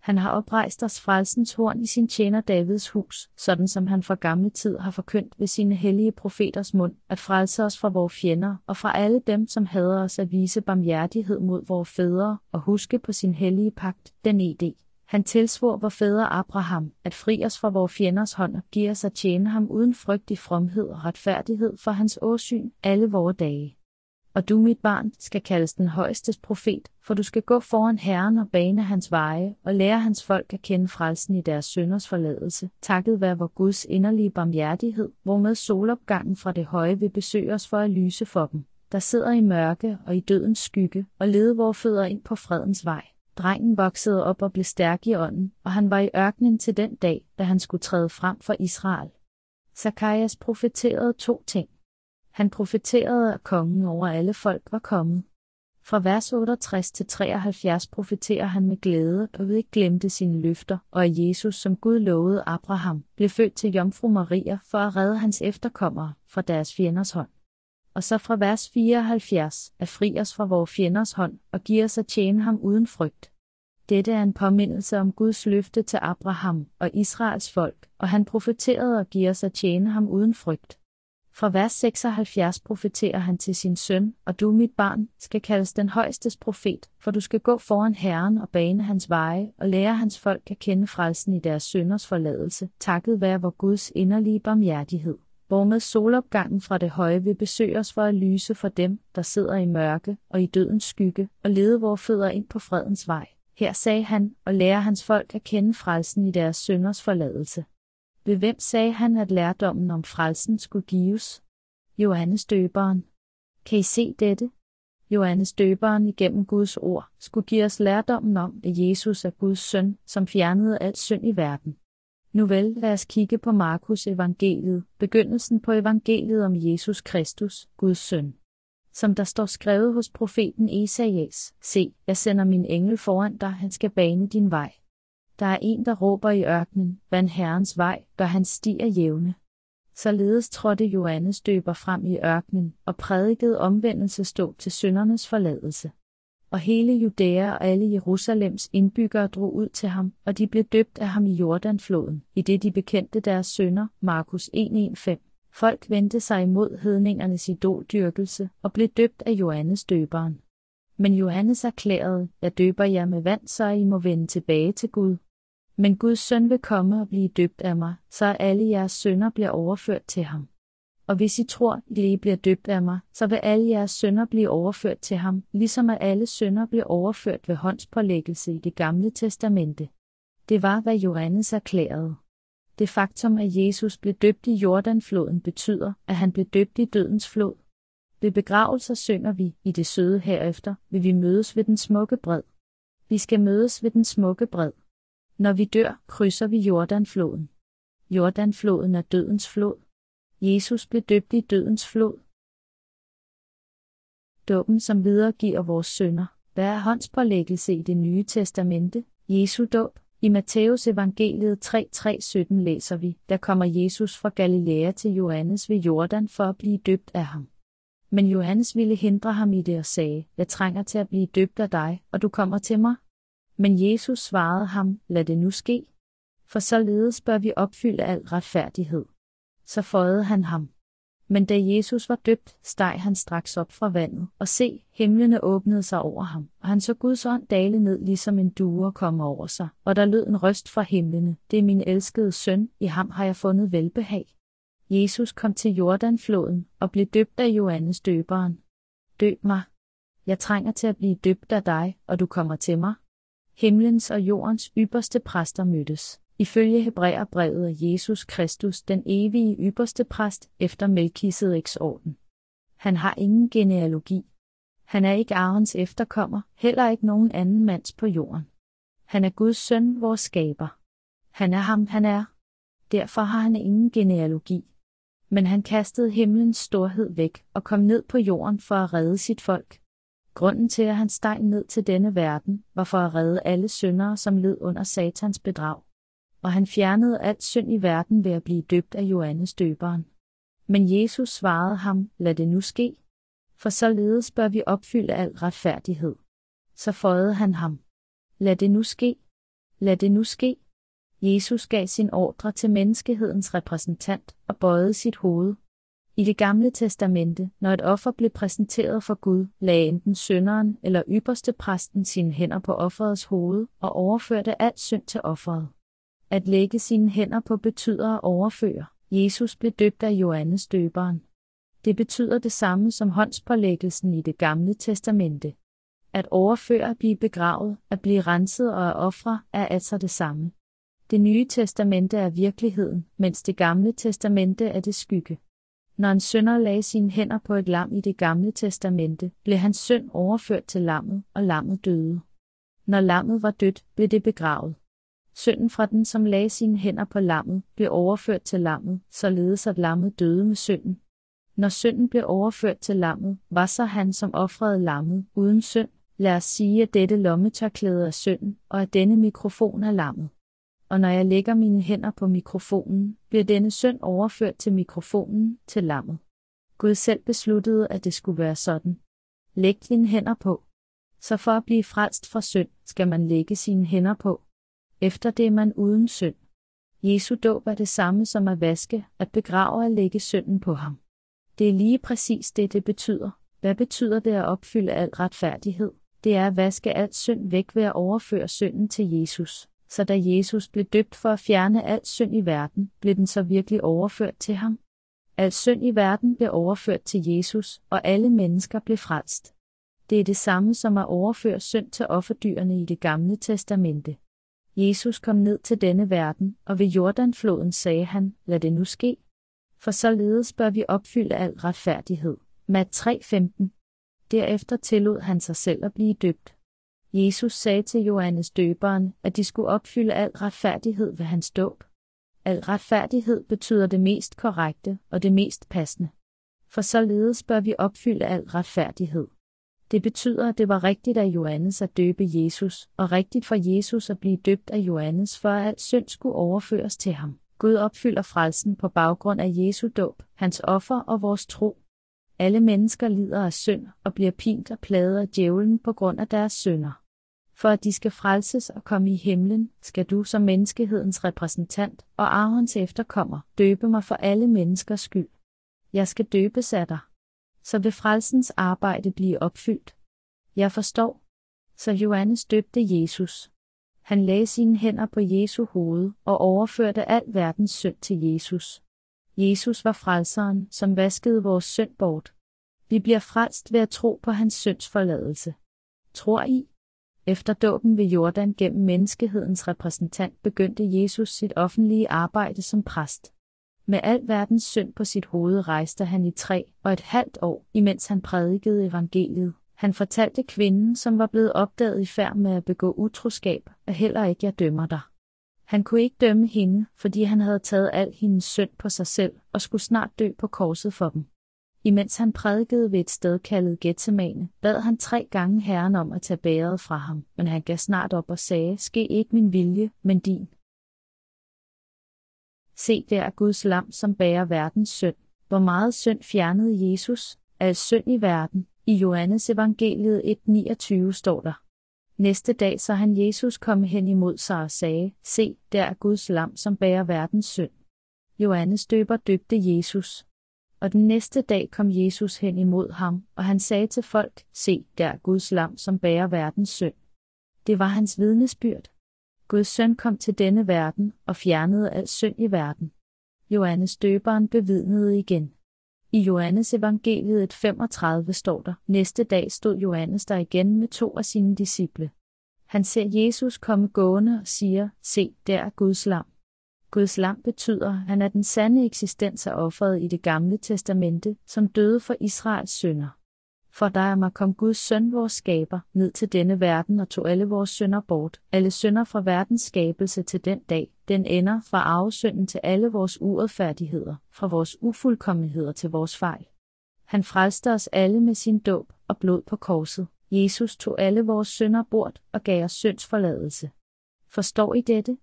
Han har oprejst os frelsens horn i sin tjener Davids hus, sådan som han fra gamle tid har forkyndt ved sine hellige profeters mund, at frelse os fra vores fjender og fra alle dem, som hader os at vise barmhjertighed mod vores fædre og huske på sin hellige pagt, den ed. Han tilsvor vor fædre Abraham, at fri os fra vores fjenders hånd og give os at tjene ham uden frygt i fromhed og retfærdighed for hans åsyn alle vore dage. Og du, mit barn, skal kaldes den højestes profet, for du skal gå foran Herren og bane hans veje, og lære hans folk at kende frelsen i deres synders forladelse, takket være vor Guds inderlige barmhjertighed, hvormed solopgangen fra det høje vil besøge os for at lyse for dem, der sidder i mørke og i dødens skygge, og lede vores fødder ind på fredens vej. Drengen voksede op og blev stærk i ånden, og han var i ørkenen til den dag, da han skulle træde frem for Israel. Zakarias profeterede to ting. Han profeterede, at kongen over alle folk var kommet. Fra vers 68 til 73 profeterer han med glæde og ikke glemte sine løfter, og at Jesus, som Gud lovede Abraham, blev født til Jomfru Maria for at redde hans efterkommere fra deres fjenders hånd. Og så fra vers 74, at fri os fra vores fjenders hånd og giver os at tjene ham uden frygt. Dette er en påmindelse om Guds løfte til Abraham og Israels folk, og han profeterede at give os at tjene ham uden frygt. Fra vers 76 profeterer han til sin søn, og du, mit barn, skal kaldes den højstes profet, for du skal gå foran Herren og bane hans veje, og lære hans folk at kende frelsen i deres sønders forladelse, takket være vor Guds inderlige barmhjertighed hvormed solopgangen fra det høje vil besøge os for at lyse for dem, der sidder i mørke og i dødens skygge, og lede vores fødder ind på fredens vej. Her sagde han, og lære hans folk at kende frelsen i deres sønders forladelse. Ved hvem sagde han, at lærdommen om frelsen skulle gives? Johannes døberen. Kan I se dette? Johannes døberen igennem Guds ord skulle give os lærdommen om, at Jesus er Guds søn, som fjernede al synd i verden. Nu vel, lad os kigge på Markus evangeliet, begyndelsen på evangeliet om Jesus Kristus, Guds søn. Som der står skrevet hos profeten Esajas, se, jeg sender min engel foran dig, han skal bane din vej. Der er en, der råber i ørkenen, vand herrens vej, gør hans stier jævne. Således trådte Johannes døber frem i ørkenen og prædikede omvendelse stå til syndernes forladelse. Og hele Judæa og alle Jerusalems indbyggere drog ud til ham, og de blev døbt af ham i Jordanfloden, i det de bekendte deres sønder, Markus 1.1.5. Folk vendte sig imod hedningernes idoldyrkelse og blev døbt af Johannes døberen. Men Johannes erklærede, jeg døber jer med vand, så I må vende tilbage til Gud. Men Guds søn vil komme og blive døbt af mig, så alle jeres sønder bliver overført til ham. Og hvis I tror, at I bliver døbt af mig, så vil alle jeres sønder blive overført til ham, ligesom at alle sønder blev overført ved håndspålæggelse i det gamle testamente. Det var, hvad Johannes erklærede. Det faktum, at Jesus blev døbt i Jordanfloden betyder, at han blev døbt i dødens flod. Ved begravelser synger vi, i det søde herefter, vil vi mødes ved den smukke bred. Vi skal mødes ved den smukke bred. Når vi dør, krydser vi Jordanfloden. Jordanfloden er dødens flod. Jesus blev døbt i dødens flod. Dåben, som videregiver vores sønder. Hvad er håndspålæggelse i det nye testamente? Jesu dåb. I Matteus evangeliet 3.3.17 læser vi, der kommer Jesus fra Galilea til Johannes ved Jordan for at blive døbt af ham. Men Johannes ville hindre ham i det og sagde, jeg trænger til at blive døbt af dig, og du kommer til mig. Men Jesus svarede ham, lad det nu ske. For således bør vi opfylde al retfærdighed. Så føjede han ham. Men da Jesus var døbt, steg han straks op fra vandet, og se, himlene åbnede sig over ham, og han så Guds ånd dale ned ligesom en due komme over sig, og der lød en røst fra himlene, det er min elskede søn, i ham har jeg fundet velbehag. Jesus kom til Jordanfloden og blev døbt af Johannes døberen. Døb mig. Jeg trænger til at blive døbt af dig, og du kommer til mig. Himlens og jordens ypperste præster mødtes. Ifølge Hebræerbrevet er Jesus Kristus den evige ypperste præst efter Melkisedeks orden. Han har ingen genealogi. Han er ikke Arons efterkommer, heller ikke nogen anden mands på jorden. Han er Guds søn, vores skaber. Han er ham, han er. Derfor har han ingen genealogi. Men han kastede himlens storhed væk og kom ned på jorden for at redde sit folk. Grunden til, at han steg ned til denne verden, var for at redde alle syndere, som led under satans bedrag og han fjernede alt synd i verden ved at blive døbt af Johannes døberen. Men Jesus svarede ham, lad det nu ske. For således bør vi opfylde al retfærdighed. Så føjede han ham. Lad det nu ske. Lad det nu ske. Jesus gav sin ordre til menneskehedens repræsentant og bøjede sit hoved. I det gamle testamente, når et offer blev præsenteret for Gud, lagde enten synderen eller ypperste præsten sine hænder på offerets hoved og overførte alt synd til offeret. At lægge sine hænder på betyder at overføre. Jesus blev døbt af Johannes døberen. Det betyder det samme som håndspålæggelsen i det gamle testamente. At overføre at blive begravet, at blive renset og at ofre er altså det samme. Det nye testamente er virkeligheden, mens det gamle testamente er det skygge. Når en sønder lagde sine hænder på et lam i det gamle testamente, blev hans synd overført til lammet, og lammet døde. Når lammet var dødt, blev det begravet. Synden fra den, som lagde sine hænder på lammet, blev overført til lammet, således at lammet døde med synden. Når synden blev overført til lammet, var så han, som offrede lammet, uden synd. Lad os sige, at dette lommetørklæde er synden, og at denne mikrofon er lammet. Og når jeg lægger mine hænder på mikrofonen, bliver denne synd overført til mikrofonen, til lammet. Gud selv besluttede, at det skulle være sådan. Læg dine hænder på. Så for at blive frelst fra synd, skal man lægge sine hænder på. Efter det er man uden synd. Jesu dåb er det samme som at vaske, at begrave og lægge synden på ham. Det er lige præcis det, det betyder. Hvad betyder det at opfylde al retfærdighed? Det er at vaske alt synd væk ved at overføre synden til Jesus. Så da Jesus blev døbt for at fjerne al synd i verden, blev den så virkelig overført til ham? Al synd i verden blev overført til Jesus, og alle mennesker blev frelst. Det er det samme som at overføre synd til offerdyrene i det gamle testamente. Jesus kom ned til denne verden, og ved Jordanfloden sagde han, lad det nu ske. For således bør vi opfylde al retfærdighed. Mat 3.15. Derefter tillod han sig selv at blive døbt. Jesus sagde til Johannes døberen, at de skulle opfylde al retfærdighed ved hans dåb. Al retfærdighed betyder det mest korrekte og det mest passende. For således bør vi opfylde al retfærdighed. Det betyder, at det var rigtigt af Johannes at døbe Jesus, og rigtigt for Jesus at blive døbt af Johannes, for at al synd skulle overføres til ham. Gud opfylder frelsen på baggrund af Jesu dåb, hans offer og vores tro. Alle mennesker lider af synd og bliver pint og plaget af djævlen på grund af deres synder. For at de skal frelses og komme i himlen, skal du som menneskehedens repræsentant og Arons efterkommer døbe mig for alle menneskers skyld. Jeg skal døbes af dig. Så vil frelsens arbejde blive opfyldt. Jeg forstår. Så Johannes døbte Jesus. Han lagde sine hænder på Jesu hoved og overførte al verdens synd til Jesus. Jesus var frelseren, som vaskede vores synd bort. Vi bliver frelst ved at tro på hans synds forladelse. Tror I? Efter dåben ved Jordan gennem menneskehedens repræsentant begyndte Jesus sit offentlige arbejde som præst. Med al verdens synd på sit hoved rejste han i tre og et halvt år, imens han prædikede evangeliet. Han fortalte kvinden, som var blevet opdaget i færd med at begå utroskab, at heller ikke jeg dømmer dig. Han kunne ikke dømme hende, fordi han havde taget al hendes synd på sig selv og skulle snart dø på korset for dem. Imens han prædikede ved et sted kaldet Gethsemane, bad han tre gange Herren om at tage bæret fra ham, men han gav snart op og sagde, ske ikke min vilje, men din. Se der Guds lam, som bærer verdens synd. Hvor meget synd fjernede Jesus, al synd i verden. I Johannes evangeliet 1.29 står der. Næste dag så han Jesus komme hen imod sig og sagde, Se, der er Guds lam, som bærer verdens synd. Johannes døber døbte Jesus. Og den næste dag kom Jesus hen imod ham, og han sagde til folk, Se, der er Guds lam, som bærer verdens synd. Det var hans vidnesbyrd. Guds søn kom til denne verden og fjernede al synd i verden. Johannes døberen bevidnede igen. I Johannes evangeliet 35 står der, næste dag stod Johannes der igen med to af sine disciple. Han ser Jesus komme gående og siger, se, der er Guds lam. Guds lam betyder, at han er den sande eksistens af offeret i det gamle testamente, som døde for Israels synder. For der mig kom Guds søn, vores skaber, ned til denne verden og tog alle vores synder bort, alle synder fra verdens skabelse til den dag, den ender fra arvesynden til alle vores uretfærdigheder, fra vores ufuldkommenheder til vores fejl. Han frelste os alle med sin dåb og blod på korset. Jesus tog alle vores synder bort og gav os synds forladelse. Forstår I dette?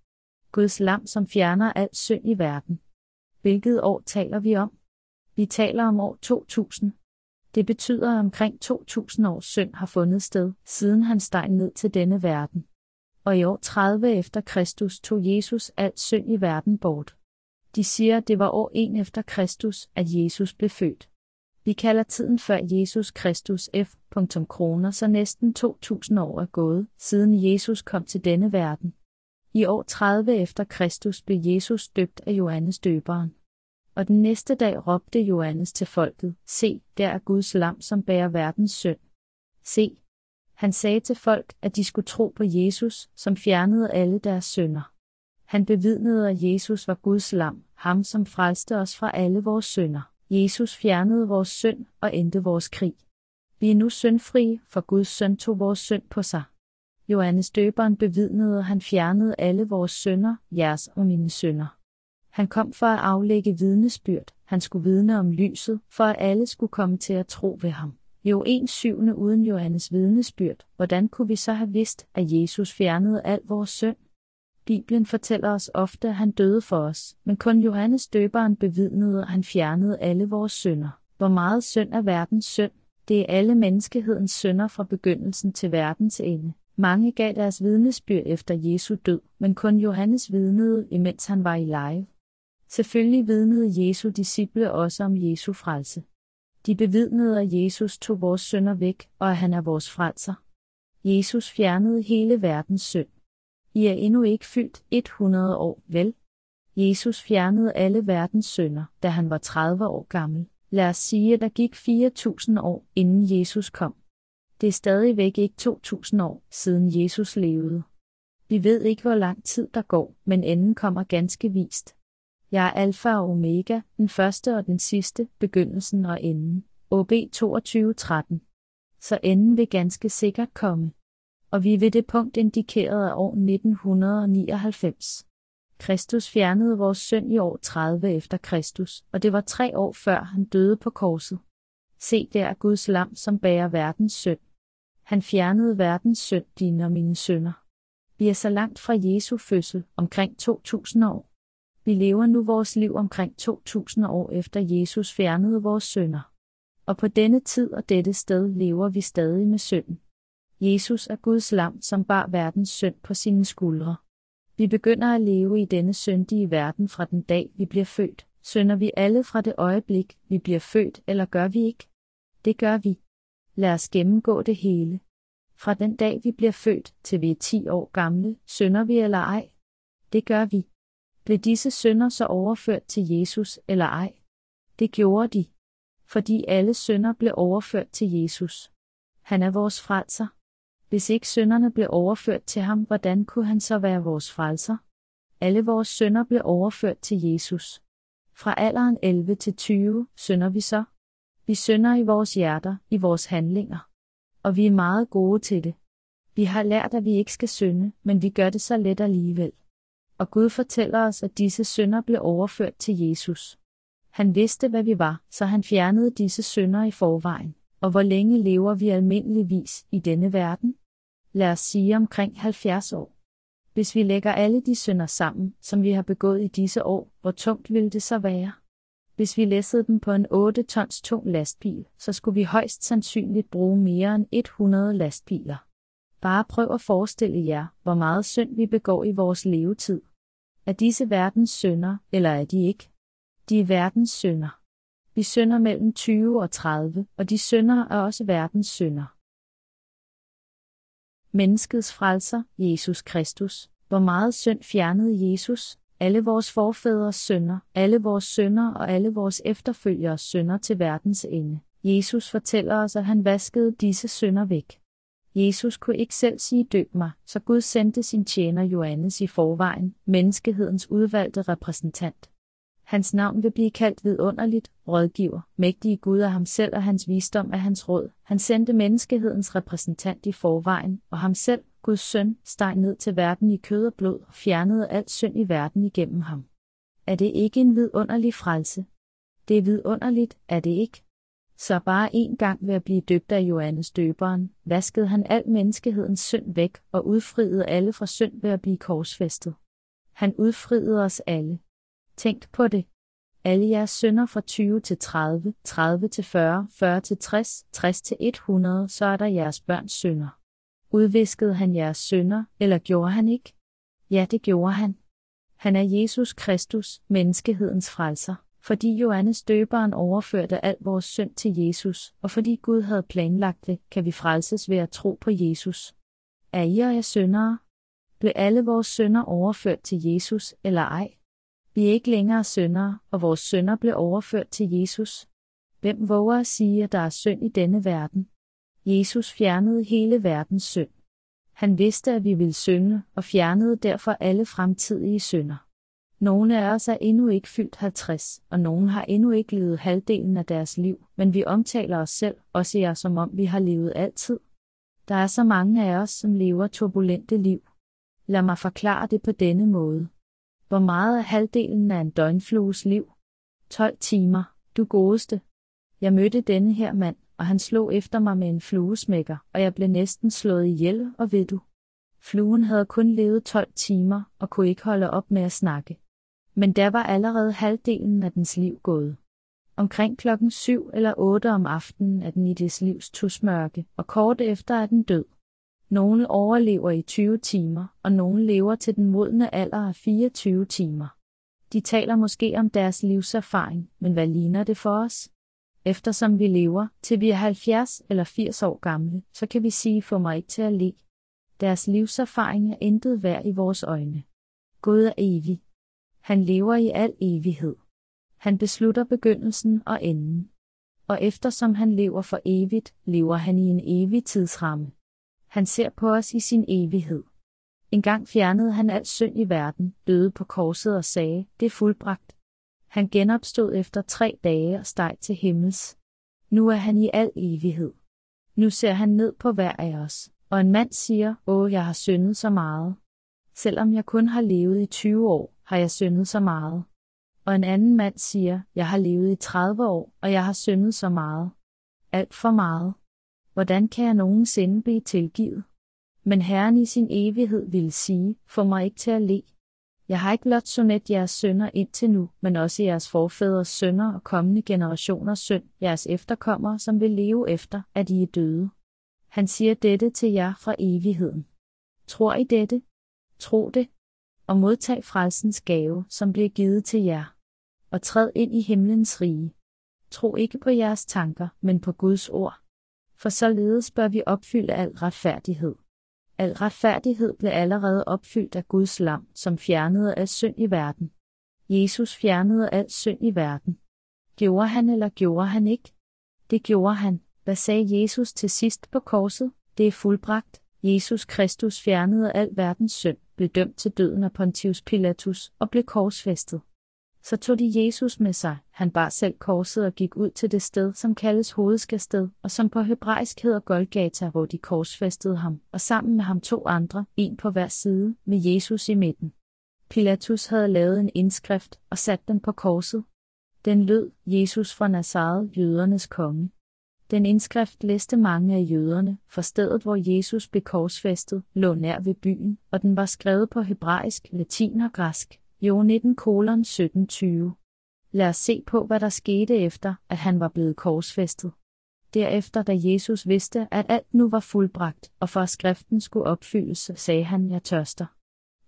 Guds lam, som fjerner al synd i verden. Hvilket år taler vi om? Vi taler om år 2000. Det betyder, at omkring 2000 års synd har fundet sted, siden han steg ned til denne verden. Og i år 30 efter Kristus tog Jesus alt synd i verden bort. De siger, at det var år 1 efter Kristus, at Jesus blev født. Vi kalder tiden før Jesus Kristus F. kroner, så næsten 2000 år er gået, siden Jesus kom til denne verden. I år 30 efter Kristus blev Jesus døbt af Johannes døberen. Og den næste dag råbte Johannes til folket, se, der er Guds lam, som bærer verdens synd. Se. Han sagde til folk, at de skulle tro på Jesus, som fjernede alle deres synder. Han bevidnede, at Jesus var Guds lam, ham som frelste os fra alle vores synder. Jesus fjernede vores synd og endte vores krig. Vi er nu syndfrie, for Guds søn tog vores synd på sig. Johannes døberen bevidnede, at han fjernede alle vores synder, jeres og mine synder. Han kom for at aflægge vidnesbyrd, han skulle vidne om lyset, for at alle skulle komme til at tro ved ham. Jo en syvende uden Johannes vidnesbyrd, hvordan kunne vi så have vidst, at Jesus fjernede al vores synd? Bibelen fortæller os ofte, at han døde for os, men kun Johannes døberen bevidnede, at han fjernede alle vores synder. Hvor meget synd er verdens synd? Det er alle menneskehedens synder fra begyndelsen til verdens ende. Mange gav deres vidnesbyrd efter Jesu død, men kun Johannes vidnede, imens han var i live. Selvfølgelig vidnede Jesu disciple også om Jesu frelse. De bevidnede, at Jesus tog vores synder væk, og at han er vores frelser. Jesus fjernede hele verdens synd. I er endnu ikke fyldt 100 år, vel? Jesus fjernede alle verdens synder, da han var 30 år gammel. Lad os sige, at der gik 4.000 år, inden Jesus kom. Det er stadigvæk ikke 2.000 år, siden Jesus levede. Vi ved ikke, hvor lang tid der går, men enden kommer ganske vist. Jeg er alfa og omega, den første og den sidste, begyndelsen og enden. OB 2213. Så enden vil ganske sikkert komme. Og vi er ved det punkt indikeret af år 1999. Kristus fjernede vores synd i år 30 efter Kristus, og det var tre år før han døde på korset. Se der Guds lam, som bærer verdens synd. Han fjernede verdens synd, dine og mine sønder. Vi er så langt fra Jesu fødsel, omkring 2000 år. Vi lever nu vores liv omkring 2000 år efter Jesus fjernede vores sønder. Og på denne tid og dette sted lever vi stadig med synden. Jesus er Guds lam, som bar verdens synd på sine skuldre. Vi begynder at leve i denne syndige verden fra den dag, vi bliver født. Synder vi alle fra det øjeblik, vi bliver født, eller gør vi ikke? Det gør vi. Lad os gennemgå det hele. Fra den dag, vi bliver født, til vi er 10 år gamle, synder vi eller ej? Det gør vi. Blev disse synder så overført til Jesus eller ej? Det gjorde de. Fordi alle synder blev overført til Jesus. Han er vores frelser. Hvis ikke synderne blev overført til ham, hvordan kunne han så være vores frelser? Alle vores synder blev overført til Jesus. Fra alderen 11 til 20 synder vi så. Vi synder i vores hjerter, i vores handlinger. Og vi er meget gode til det. Vi har lært, at vi ikke skal synde, men vi gør det så let alligevel. Og Gud fortæller os, at disse synder blev overført til Jesus. Han vidste, hvad vi var, så han fjernede disse synder i forvejen. Og hvor længe lever vi almindeligvis i denne verden? Lad os sige omkring 70 år. Hvis vi lægger alle de synder sammen, som vi har begået i disse år, hvor tungt ville det så være? Hvis vi læssede dem på en 8 tons tung lastbil, så skulle vi højst sandsynligt bruge mere end 100 lastbiler. Bare prøv at forestille jer, hvor meget synd vi begår i vores levetid. Er disse verdens synder, eller er de ikke? De er verdens synder. Vi synder mellem 20 og 30, og de synder er også verdens synder. Menneskets frelser, Jesus Kristus. Hvor meget synd fjernede Jesus? Alle vores forfædres synder, alle vores synder og alle vores efterfølgeres synder til verdens ende. Jesus fortæller os, at han vaskede disse synder væk. Jesus kunne ikke selv sige døb mig, så Gud sendte sin tjener Johannes i forvejen, menneskehedens udvalgte repræsentant. Hans navn vil blive kaldt vidunderligt, rådgiver, mægtige Gud af ham selv og hans visdom af hans råd. Han sendte menneskehedens repræsentant i forvejen, og ham selv, Guds søn, steg ned til verden i kød og blod og fjernede alt synd i verden igennem ham. Er det ikke en vidunderlig frelse? Det er vidunderligt, er det ikke? Så bare en gang ved at blive døbt af Johannes døberen, vaskede han al menneskehedens synd væk og udfriede alle fra synd ved at blive korsfæstet. Han udfriede os alle. Tænk på det. Alle jeres synder fra 20 til 30, 30 til 40, 40 til 60, 60 til 100, så er der jeres børns synder. Udviskede han jeres synder, eller gjorde han ikke? Ja, det gjorde han. Han er Jesus Kristus, menneskehedens frelser, fordi Johannes døberen overførte al vores synd til Jesus, og fordi Gud havde planlagt det, kan vi frelses ved at tro på Jesus. Er I og jeg syndere? Blev alle vores synder overført til Jesus, eller ej? Vi er ikke længere syndere, og vores synder blev overført til Jesus. Hvem våger at sige, at der er synd i denne verden? Jesus fjernede hele verdens synd. Han vidste, at vi ville synde, og fjernede derfor alle fremtidige synder. Nogle af os er endnu ikke fyldt 50, og nogle har endnu ikke levet halvdelen af deres liv, men vi omtaler os selv, også jer som om vi har levet altid. Der er så mange af os, som lever turbulente liv. Lad mig forklare det på denne måde. Hvor meget er halvdelen af en døgnflues liv? 12 timer, du godeste. Jeg mødte denne her mand, og han slog efter mig med en fluesmækker, og jeg blev næsten slået ihjel, og ved du. Fluen havde kun levet 12 timer og kunne ikke holde op med at snakke. Men der var allerede halvdelen af dens liv gået. Omkring klokken 7 eller 8 om aftenen er den i dets livs tusmørke, og kort efter er den død. Nogle overlever i 20 timer, og nogle lever til den modne alder af 24 timer. De taler måske om deres livserfaring, men hvad ligner det for os? Eftersom vi lever, til vi er 70 eller 80 år gamle, så kan vi sige for mig ikke til at le. Deres livserfaring er intet værd i vores øjne. Gud er evig. Han lever i al evighed. Han beslutter begyndelsen og enden. Og eftersom han lever for evigt, lever han i en evig tidsramme. Han ser på os i sin evighed. En gang fjernede han al synd i verden, døde på korset og sagde, det er fuldbragt. Han genopstod efter tre dage og steg til himmels. Nu er han i al evighed. Nu ser han ned på hver af os, og en mand siger, åh, jeg har syndet så meget. Selvom jeg kun har levet i 20 år, har jeg syndet så meget. Og en anden mand siger, jeg har levet i 30 år, og jeg har syndet så meget. Alt for meget. Hvordan kan jeg nogensinde blive tilgivet? Men Herren i sin evighed ville sige, få mig ikke til at le. Jeg har ikke blot sonet jeres sønder indtil nu, men også jeres forfædres sønder og kommende generationers søn, jeres efterkommere, som vil leve efter, at I er døde. Han siger dette til jer fra evigheden. Tror I dette? Tro det, og modtag frelsens gave, som bliver givet til jer. Og træd ind i himlens rige. Tro ikke på jeres tanker, men på Guds ord. For således bør vi opfylde al retfærdighed. Al retfærdighed blev allerede opfyldt af Guds lam, som fjernede al synd i verden. Jesus fjernede al synd i verden. Gjorde han eller gjorde han ikke? Det gjorde han. Hvad sagde Jesus til sidst på korset? Det er fuldbragt. Jesus Kristus fjernede al verdens synd, blev dømt til døden af Pontius Pilatus og blev korsfæstet. Så tog de Jesus med sig, han bar selv korset og gik ud til det sted, som kaldes hovedskasted, og som på hebraisk hedder Golgata, hvor de korsfæstede ham, og sammen med ham to andre, en på hver side, med Jesus i midten. Pilatus havde lavet en indskrift og sat den på korset. Den lød, Jesus fra Nazareth, jødernes konge. Den indskrift læste mange af jøderne, for stedet hvor Jesus blev korsfæstet, lå nær ved byen, og den var skrevet på hebraisk, latin og græsk. Jo 19 kolon 1720. Lad os se på, hvad der skete efter, at han var blevet korsfæstet. Derefter, da Jesus vidste, at alt nu var fuldbragt, og for at skriften skulle opfyldes, sagde han, jeg tørster.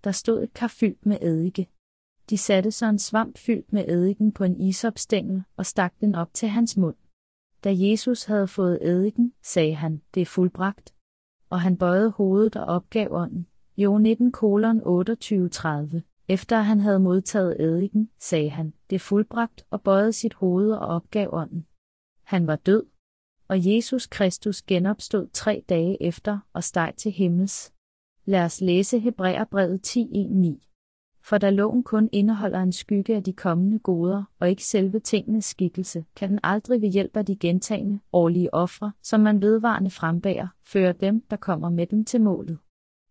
Der stod et kar fyldt med eddike. De satte så en svamp fyldt med eddiken på en isopstængel og stak den op til hans mund. Da Jesus havde fået eddiken, sagde han, det er fuldbragt. Og han bøjede hovedet og opgav ånden. Jo 19 kolon 2830. Efter han havde modtaget eddiken, sagde han, det er fuldbragt, og bøjede sit hoved og opgav ånden. Han var død, og Jesus Kristus genopstod tre dage efter og steg til himmels. Lad os læse Hebræerbrevet 10.1.9 for da loven kun indeholder en skygge af de kommende goder, og ikke selve tingenes skikkelse, kan den aldrig ved hjælp af de gentagende, årlige ofre, som man vedvarende frembærer, føre dem, der kommer med dem til målet.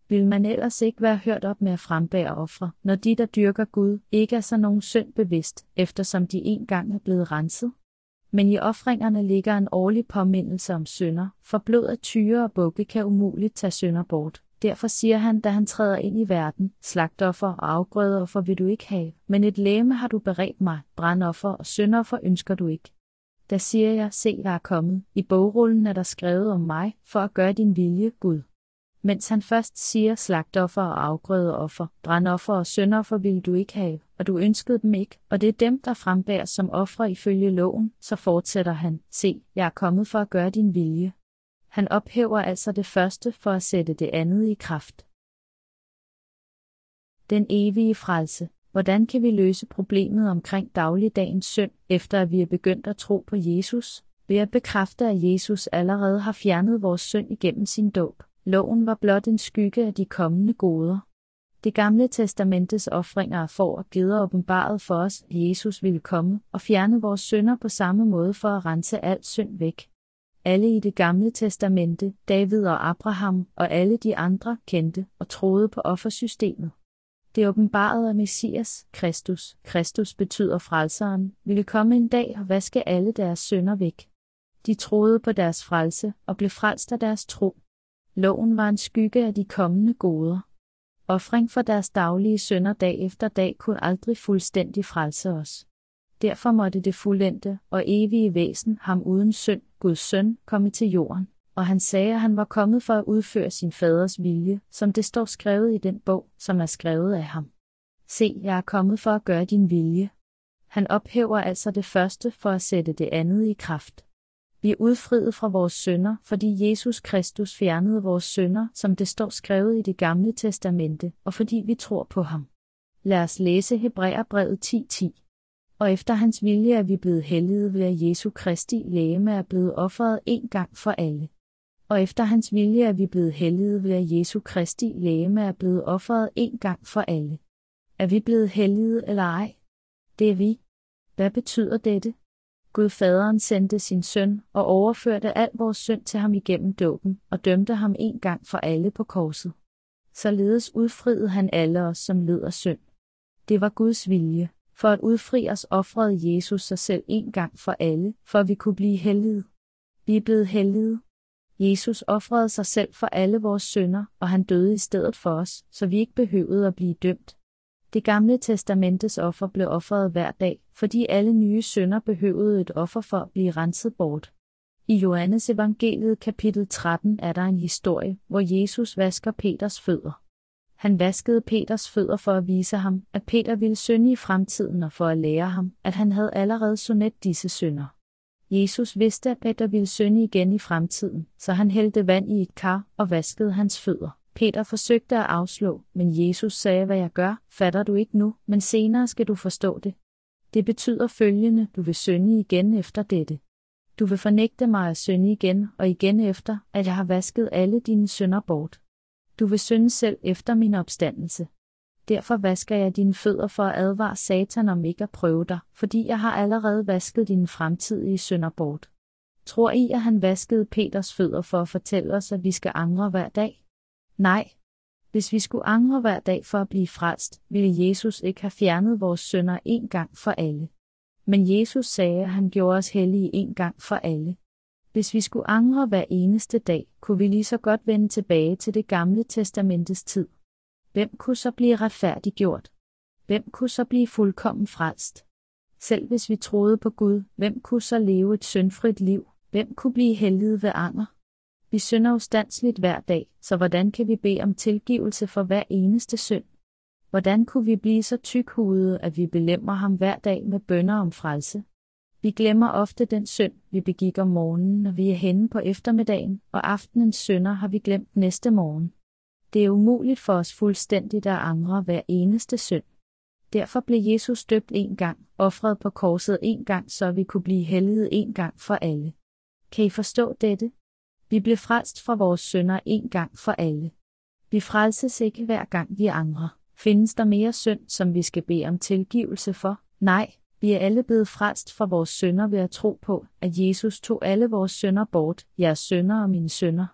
Vil man ellers ikke være hørt op med at frembære ofre, når de, der dyrker Gud, ikke er så nogen synd bevidst, eftersom de engang er blevet renset? Men i ofringerne ligger en årlig påmindelse om synder, for blod af tyre og bukke kan umuligt tage synder bort. Derfor siger han, da han træder ind i verden, slagtoffer og afgrødeoffer vil du ikke have, men et læme har du beredt mig, brandoffer og syndoffer ønsker du ikke. Da siger jeg, se jeg er kommet, i bogrullen er der skrevet om mig, for at gøre din vilje, Gud. Mens han først siger slagtoffer og afgrødeoffer, brandoffer og syndoffer vil du ikke have, og du ønskede dem ikke, og det er dem, der frembæres som ofre ifølge loven, så fortsætter han, se, jeg er kommet for at gøre din vilje. Han ophæver altså det første for at sætte det andet i kraft. Den evige frelse. Hvordan kan vi løse problemet omkring dagligdagens synd, efter at vi er begyndt at tro på Jesus? Ved at bekræfte, at Jesus allerede har fjernet vores synd igennem sin dåb. Loven var blot en skygge af de kommende goder. Det gamle testamentets ofringer for og geder åbenbaret for os, at Jesus ville komme og fjerne vores synder på samme måde for at rense al synd væk. Alle i det gamle testamente, David og Abraham og alle de andre kendte og troede på offersystemet. Det åbenbarede af Messias, Kristus, Kristus betyder frelseren, ville komme en dag og vaske alle deres synder væk. De troede på deres frelse og blev frelst af deres tro. Loven var en skygge af de kommende goder. Offring for deres daglige synder dag efter dag kunne aldrig fuldstændig frelse os. Derfor måtte det fuldendte og evige væsen, ham uden synd, Guds søn, komme til jorden. Og han sagde, at han var kommet for at udføre sin faders vilje, som det står skrevet i den bog, som er skrevet af ham. Se, jeg er kommet for at gøre din vilje. Han ophæver altså det første for at sætte det andet i kraft. Vi er udfriet fra vores sønder, fordi Jesus Kristus fjernede vores sønder, som det står skrevet i det gamle testamente, og fordi vi tror på ham. Lad os læse Hebræerbrevet 10.10 og efter hans vilje er vi blevet helliget ved at Jesu Kristi lægeme er blevet offret en gang for alle. Og efter hans vilje er vi blevet helliget ved at Jesu Kristi lægeme er blevet offret en gang for alle. Er vi blevet helliget eller ej? Det er vi. Hvad betyder dette? Gud faderen sendte sin søn og overførte al vores synd til ham igennem dåben og dømte ham en gang for alle på korset. Således udfriede han alle os, som led af synd. Det var Guds vilje. For at udfri os offrede Jesus sig selv en gang for alle, for at vi kunne blive hellige. Vi er blevet hellige. Jesus offrede sig selv for alle vores synder, og han døde i stedet for os, så vi ikke behøvede at blive dømt. Det gamle testamentes offer blev offeret hver dag, fordi alle nye synder behøvede et offer for at blive renset bort. I Johannes evangeliet kapitel 13 er der en historie, hvor Jesus vasker Peters fødder. Han vaskede Peters fødder for at vise ham, at Peter ville synde i fremtiden og for at lære ham, at han havde allerede sonet disse synder. Jesus vidste, at Peter ville synde igen i fremtiden, så han hældte vand i et kar og vaskede hans fødder. Peter forsøgte at afslå, men Jesus sagde, hvad jeg gør, fatter du ikke nu, men senere skal du forstå det. Det betyder følgende, du vil synde igen efter dette. Du vil fornægte mig at synde igen og igen efter, at jeg har vasket alle dine synder bort. Du vil synde selv efter min opstandelse. Derfor vasker jeg dine fødder for at advare Satan om ikke at prøve dig, fordi jeg har allerede vasket dine fremtidige synder bort. Tror I, at han vaskede Peters fødder for at fortælle os, at vi skal angre hver dag? Nej. Hvis vi skulle angre hver dag for at blive frelst, ville Jesus ikke have fjernet vores synder en gang for alle. Men Jesus sagde, at han gjorde os hellige en gang for alle. Hvis vi skulle angre hver eneste dag, kunne vi lige så godt vende tilbage til det gamle testamentets tid. Hvem kunne så blive retfærdiggjort? Hvem kunne så blive fuldkommen frelst? Selv hvis vi troede på Gud, hvem kunne så leve et syndfrit liv? Hvem kunne blive heldiget ved anger? Vi synder ustandsligt hver dag, så hvordan kan vi bede om tilgivelse for hver eneste synd? Hvordan kunne vi blive så tykhudede, at vi belemmer ham hver dag med bønder om frelse? Vi glemmer ofte den synd, vi begik om morgenen, når vi er henne på eftermiddagen, og aftenens synder har vi glemt næste morgen. Det er umuligt for os fuldstændigt at angre hver eneste synd. Derfor blev Jesus døbt en gang, offret på korset en gang, så vi kunne blive helliget en gang for alle. Kan I forstå dette? Vi blev frelst fra vores synder en gang for alle. Vi frelses ikke hver gang vi angrer. Findes der mere synd, som vi skal bede om tilgivelse for? Nej, vi er alle blevet frelst fra vores synder ved at tro på, at Jesus tog alle vores synder bort, jeres synder og mine synder.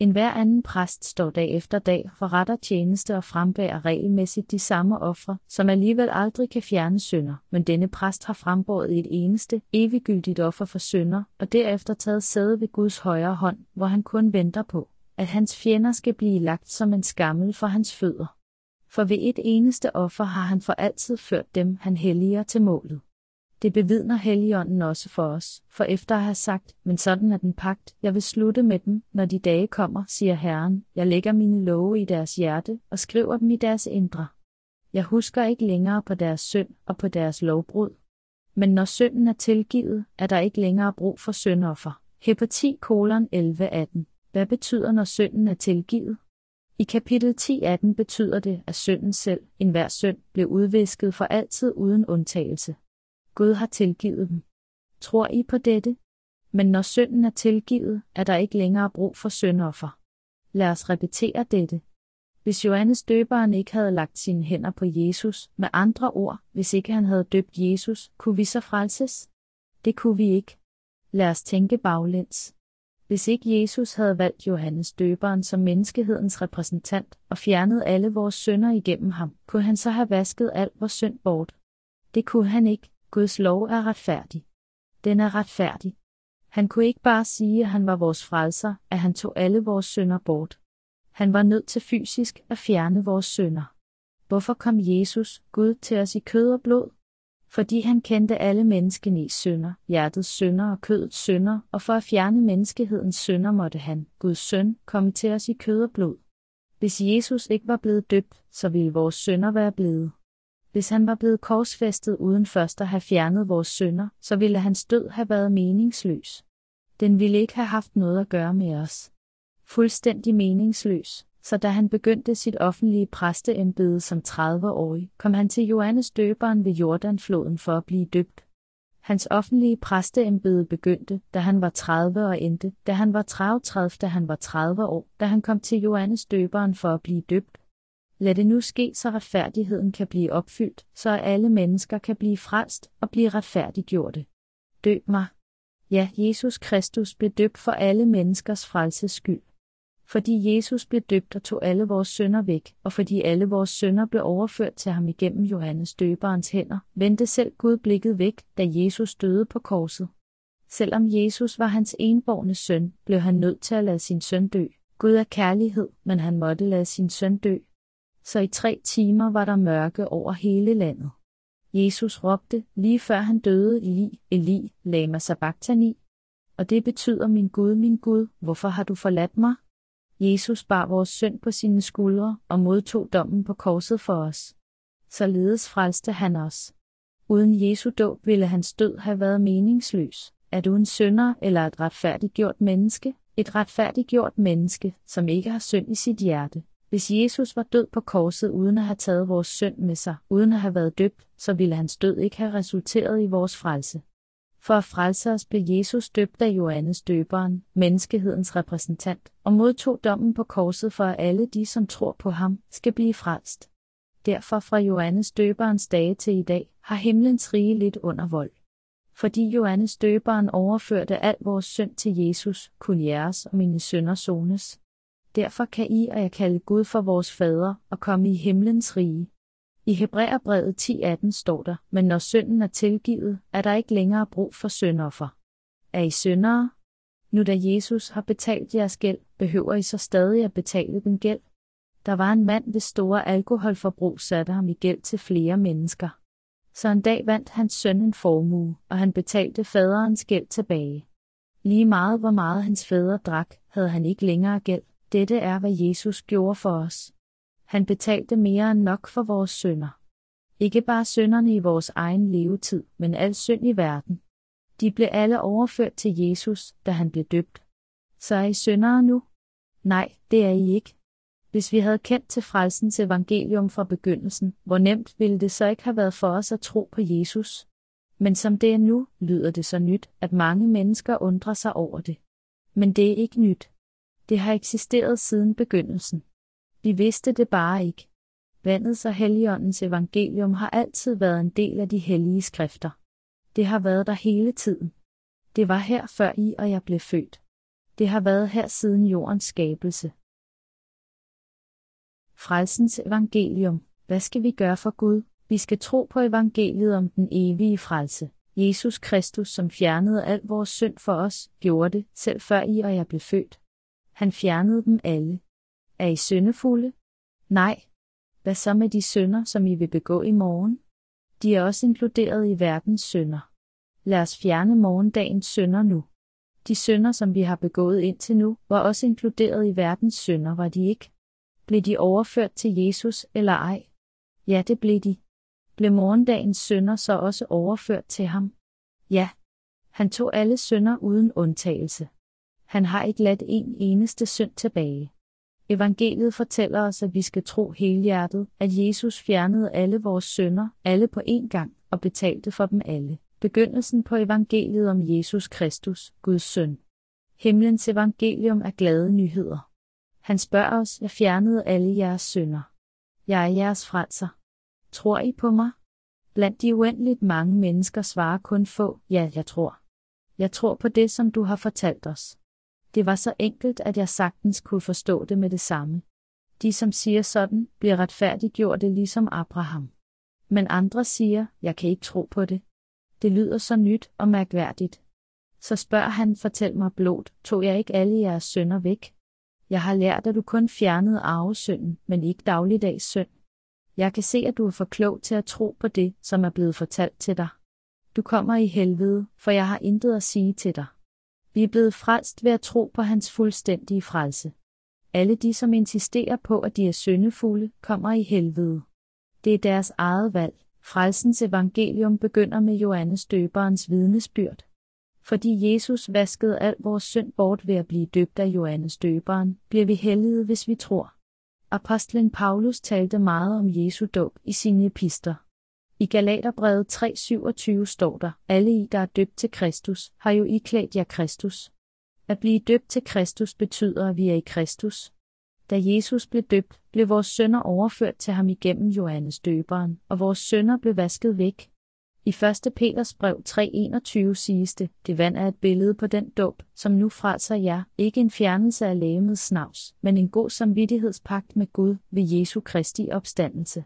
En hver anden præst står dag efter dag for retter tjeneste og frembærer regelmæssigt de samme ofre, som alligevel aldrig kan fjerne synder, men denne præst har frembåret et eneste, eviggyldigt offer for synder, og derefter taget sæde ved Guds højre hånd, hvor han kun venter på, at hans fjender skal blive lagt som en skammel for hans fødder for ved et eneste offer har han for altid ført dem, han helliger til målet. Det bevidner Helligånden også for os, for efter at have sagt, men sådan er den pagt, jeg vil slutte med dem, når de dage kommer, siger Herren, jeg lægger mine love i deres hjerte og skriver dem i deres indre. Jeg husker ikke længere på deres synd og på deres lovbrud. Men når synden er tilgivet, er der ikke længere brug for syndoffer. Hepati kolon 11.18. Hvad betyder, når synden er tilgivet? I kapitel 10.18 betyder det, at synden selv, enhver synd, blev udvisket for altid uden undtagelse. Gud har tilgivet dem. Tror I på dette? Men når synden er tilgivet, er der ikke længere brug for syndoffer. Lad os repetere dette. Hvis Johannes døberen ikke havde lagt sine hænder på Jesus, med andre ord, hvis ikke han havde døbt Jesus, kunne vi så frelses? Det kunne vi ikke. Lad os tænke baglæns. Hvis ikke Jesus havde valgt Johannes døberen som menneskehedens repræsentant og fjernet alle vores synder igennem ham, kunne han så have vasket alt vores synd bort. Det kunne han ikke. Guds lov er retfærdig. Den er retfærdig. Han kunne ikke bare sige, at han var vores frelser, at han tog alle vores synder bort. Han var nødt til fysisk at fjerne vores synder. Hvorfor kom Jesus, Gud, til os i kød og blod? Fordi han kendte alle menneskenes synder, hjertets synder og kødets synder, og for at fjerne menneskehedens synder måtte han, Guds søn, komme til os i kød og blod. Hvis Jesus ikke var blevet døbt, så ville vores synder være blevet. Hvis han var blevet korsfæstet uden først at have fjernet vores synder, så ville hans død have været meningsløs. Den ville ikke have haft noget at gøre med os. Fuldstændig meningsløs så da han begyndte sit offentlige præsteembede som 30-årig, kom han til Johannes døberen ved Jordanfloden for at blive døbt. Hans offentlige præsteembede begyndte, da han var 30 og endte, da han var 33, da han var 30 år, da han kom til Johannes døberen for at blive døbt. Lad det nu ske, så retfærdigheden kan blive opfyldt, så alle mennesker kan blive frelst og blive retfærdiggjorte. Døb mig. Ja, Jesus Kristus blev døbt for alle menneskers frelses skyld fordi Jesus blev døbt og tog alle vores sønder væk, og fordi alle vores sønder blev overført til ham igennem Johannes døberens hænder, vendte selv Gud blikket væk, da Jesus døde på korset. Selvom Jesus var hans enborne søn, blev han nødt til at lade sin søn dø. Gud er kærlighed, men han måtte lade sin søn dø. Så i tre timer var der mørke over hele landet. Jesus råbte, lige før han døde, Eli, Eli, lama sabachthani. Og det betyder, min Gud, min Gud, hvorfor har du forladt mig? Jesus bar vores synd på sine skuldre og modtog dommen på korset for os. Således frelste han os. Uden Jesu dåb ville hans død have været meningsløs. Er du en synder eller et retfærdiggjort menneske? Et retfærdiggjort menneske, som ikke har synd i sit hjerte. Hvis Jesus var død på korset uden at have taget vores synd med sig, uden at have været døbt, så ville hans død ikke have resulteret i vores frelse. For at frelse os blev Jesus døbt af Johannes døberen, menneskehedens repræsentant, og modtog dommen på korset for at alle de, som tror på ham, skal blive frelst. Derfor fra Johannes døberens dage til i dag, har himlens rige lidt under vold. Fordi Johannes døberen overførte al vores synd til Jesus, kunne jeres og mine sønner sones. Derfor kan I og jeg kalde Gud for vores fader og komme i himlens rige. I Hebræerbrevet 10.18 står der, men når synden er tilgivet, er der ikke længere brug for syndoffer. Er I syndere? Nu da Jesus har betalt jeres gæld, behøver I så stadig at betale den gæld? Der var en mand, hvis store alkoholforbrug satte ham i gæld til flere mennesker. Så en dag vandt hans søn en formue, og han betalte faderens gæld tilbage. Lige meget hvor meget hans fader drak, havde han ikke længere gæld. Dette er, hvad Jesus gjorde for os. Han betalte mere end nok for vores sønder. Ikke bare sønderne i vores egen levetid, men al synd i verden. De blev alle overført til Jesus, da han blev døbt. Så er I syndere nu? Nej, det er I ikke. Hvis vi havde kendt til frelsens evangelium fra begyndelsen, hvor nemt ville det så ikke have været for os at tro på Jesus? Men som det er nu, lyder det så nyt, at mange mennesker undrer sig over det. Men det er ikke nyt. Det har eksisteret siden begyndelsen. Vi vidste det bare ikke. Vandets og Helligåndens evangelium har altid været en del af de hellige skrifter. Det har været der hele tiden. Det var her før I og jeg blev født. Det har været her siden jordens skabelse. Frelsens evangelium. Hvad skal vi gøre for Gud? Vi skal tro på evangeliet om den evige frelse. Jesus Kristus, som fjernede al vores synd for os, gjorde det, selv før I og jeg blev født. Han fjernede dem alle. Er I syndefulde? Nej. Hvad så med de synder, som I vil begå i morgen? De er også inkluderet i verdens synder. Lad os fjerne morgendagens synder nu. De synder, som vi har begået indtil nu, var også inkluderet i verdens synder, var de ikke? Blev de overført til Jesus eller ej? Ja, det blev de. Blev morgendagens synder så også overført til ham? Ja. Han tog alle synder uden undtagelse. Han har ikke ladt en eneste synd tilbage. Evangeliet fortæller os, at vi skal tro helhjertet, at Jesus fjernede alle vores synder, alle på én gang, og betalte for dem alle. Begyndelsen på evangeliet om Jesus Kristus, Guds søn. Himlens evangelium er glade nyheder. Han spørger os, jeg fjernede alle jeres synder. Jeg er jeres frelser. Tror I på mig? Blandt de uendeligt mange mennesker svarer kun få, ja, jeg tror. Jeg tror på det, som du har fortalt os. Det var så enkelt, at jeg sagtens kunne forstå det med det samme. De, som siger sådan, bliver retfærdiggjorte ligesom Abraham. Men andre siger, jeg kan ikke tro på det. Det lyder så nyt og mærkværdigt. Så spørger han, fortæl mig blot, tog jeg ikke alle jeres sønder væk? Jeg har lært, at du kun fjernede arvesynden, men ikke dagligdags synd. Jeg kan se, at du er for klog til at tro på det, som er blevet fortalt til dig. Du kommer i helvede, for jeg har intet at sige til dig. Vi er blevet frelst ved at tro på hans fuldstændige frelse. Alle de, som insisterer på, at de er syndefulde, kommer i helvede. Det er deres eget valg. Frelsens evangelium begynder med Johannes døberens vidnesbyrd. Fordi Jesus vaskede al vores synd bort ved at blive døbt af Johannes døberen, bliver vi hellige, hvis vi tror. Apostlen Paulus talte meget om Jesu dåb i sine epister. I Galaterbrevet 3:27 står der, alle I, der er døbt til Kristus, har jo iklædt jer Kristus. At blive døbt til Kristus betyder, at vi er i Kristus. Da Jesus blev døbt, blev vores sønder overført til ham igennem Johannes døberen, og vores sønder blev vasket væk. I 1. Peters brev 3:21 siges det, det vand er et billede på den dåb, som nu frelser jer, ikke en fjernelse af lægemets snavs, men en god samvittighedspagt med Gud ved Jesu Kristi opstandelse.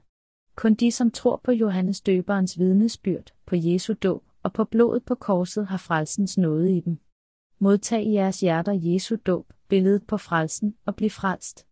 Kun de, som tror på Johannes døberens vidnesbyrd, på Jesu dåb og på blodet på korset, har frelsens nåde i dem. Modtag i jeres hjerter Jesu dåb, billedet på frelsen, og bliv frelst.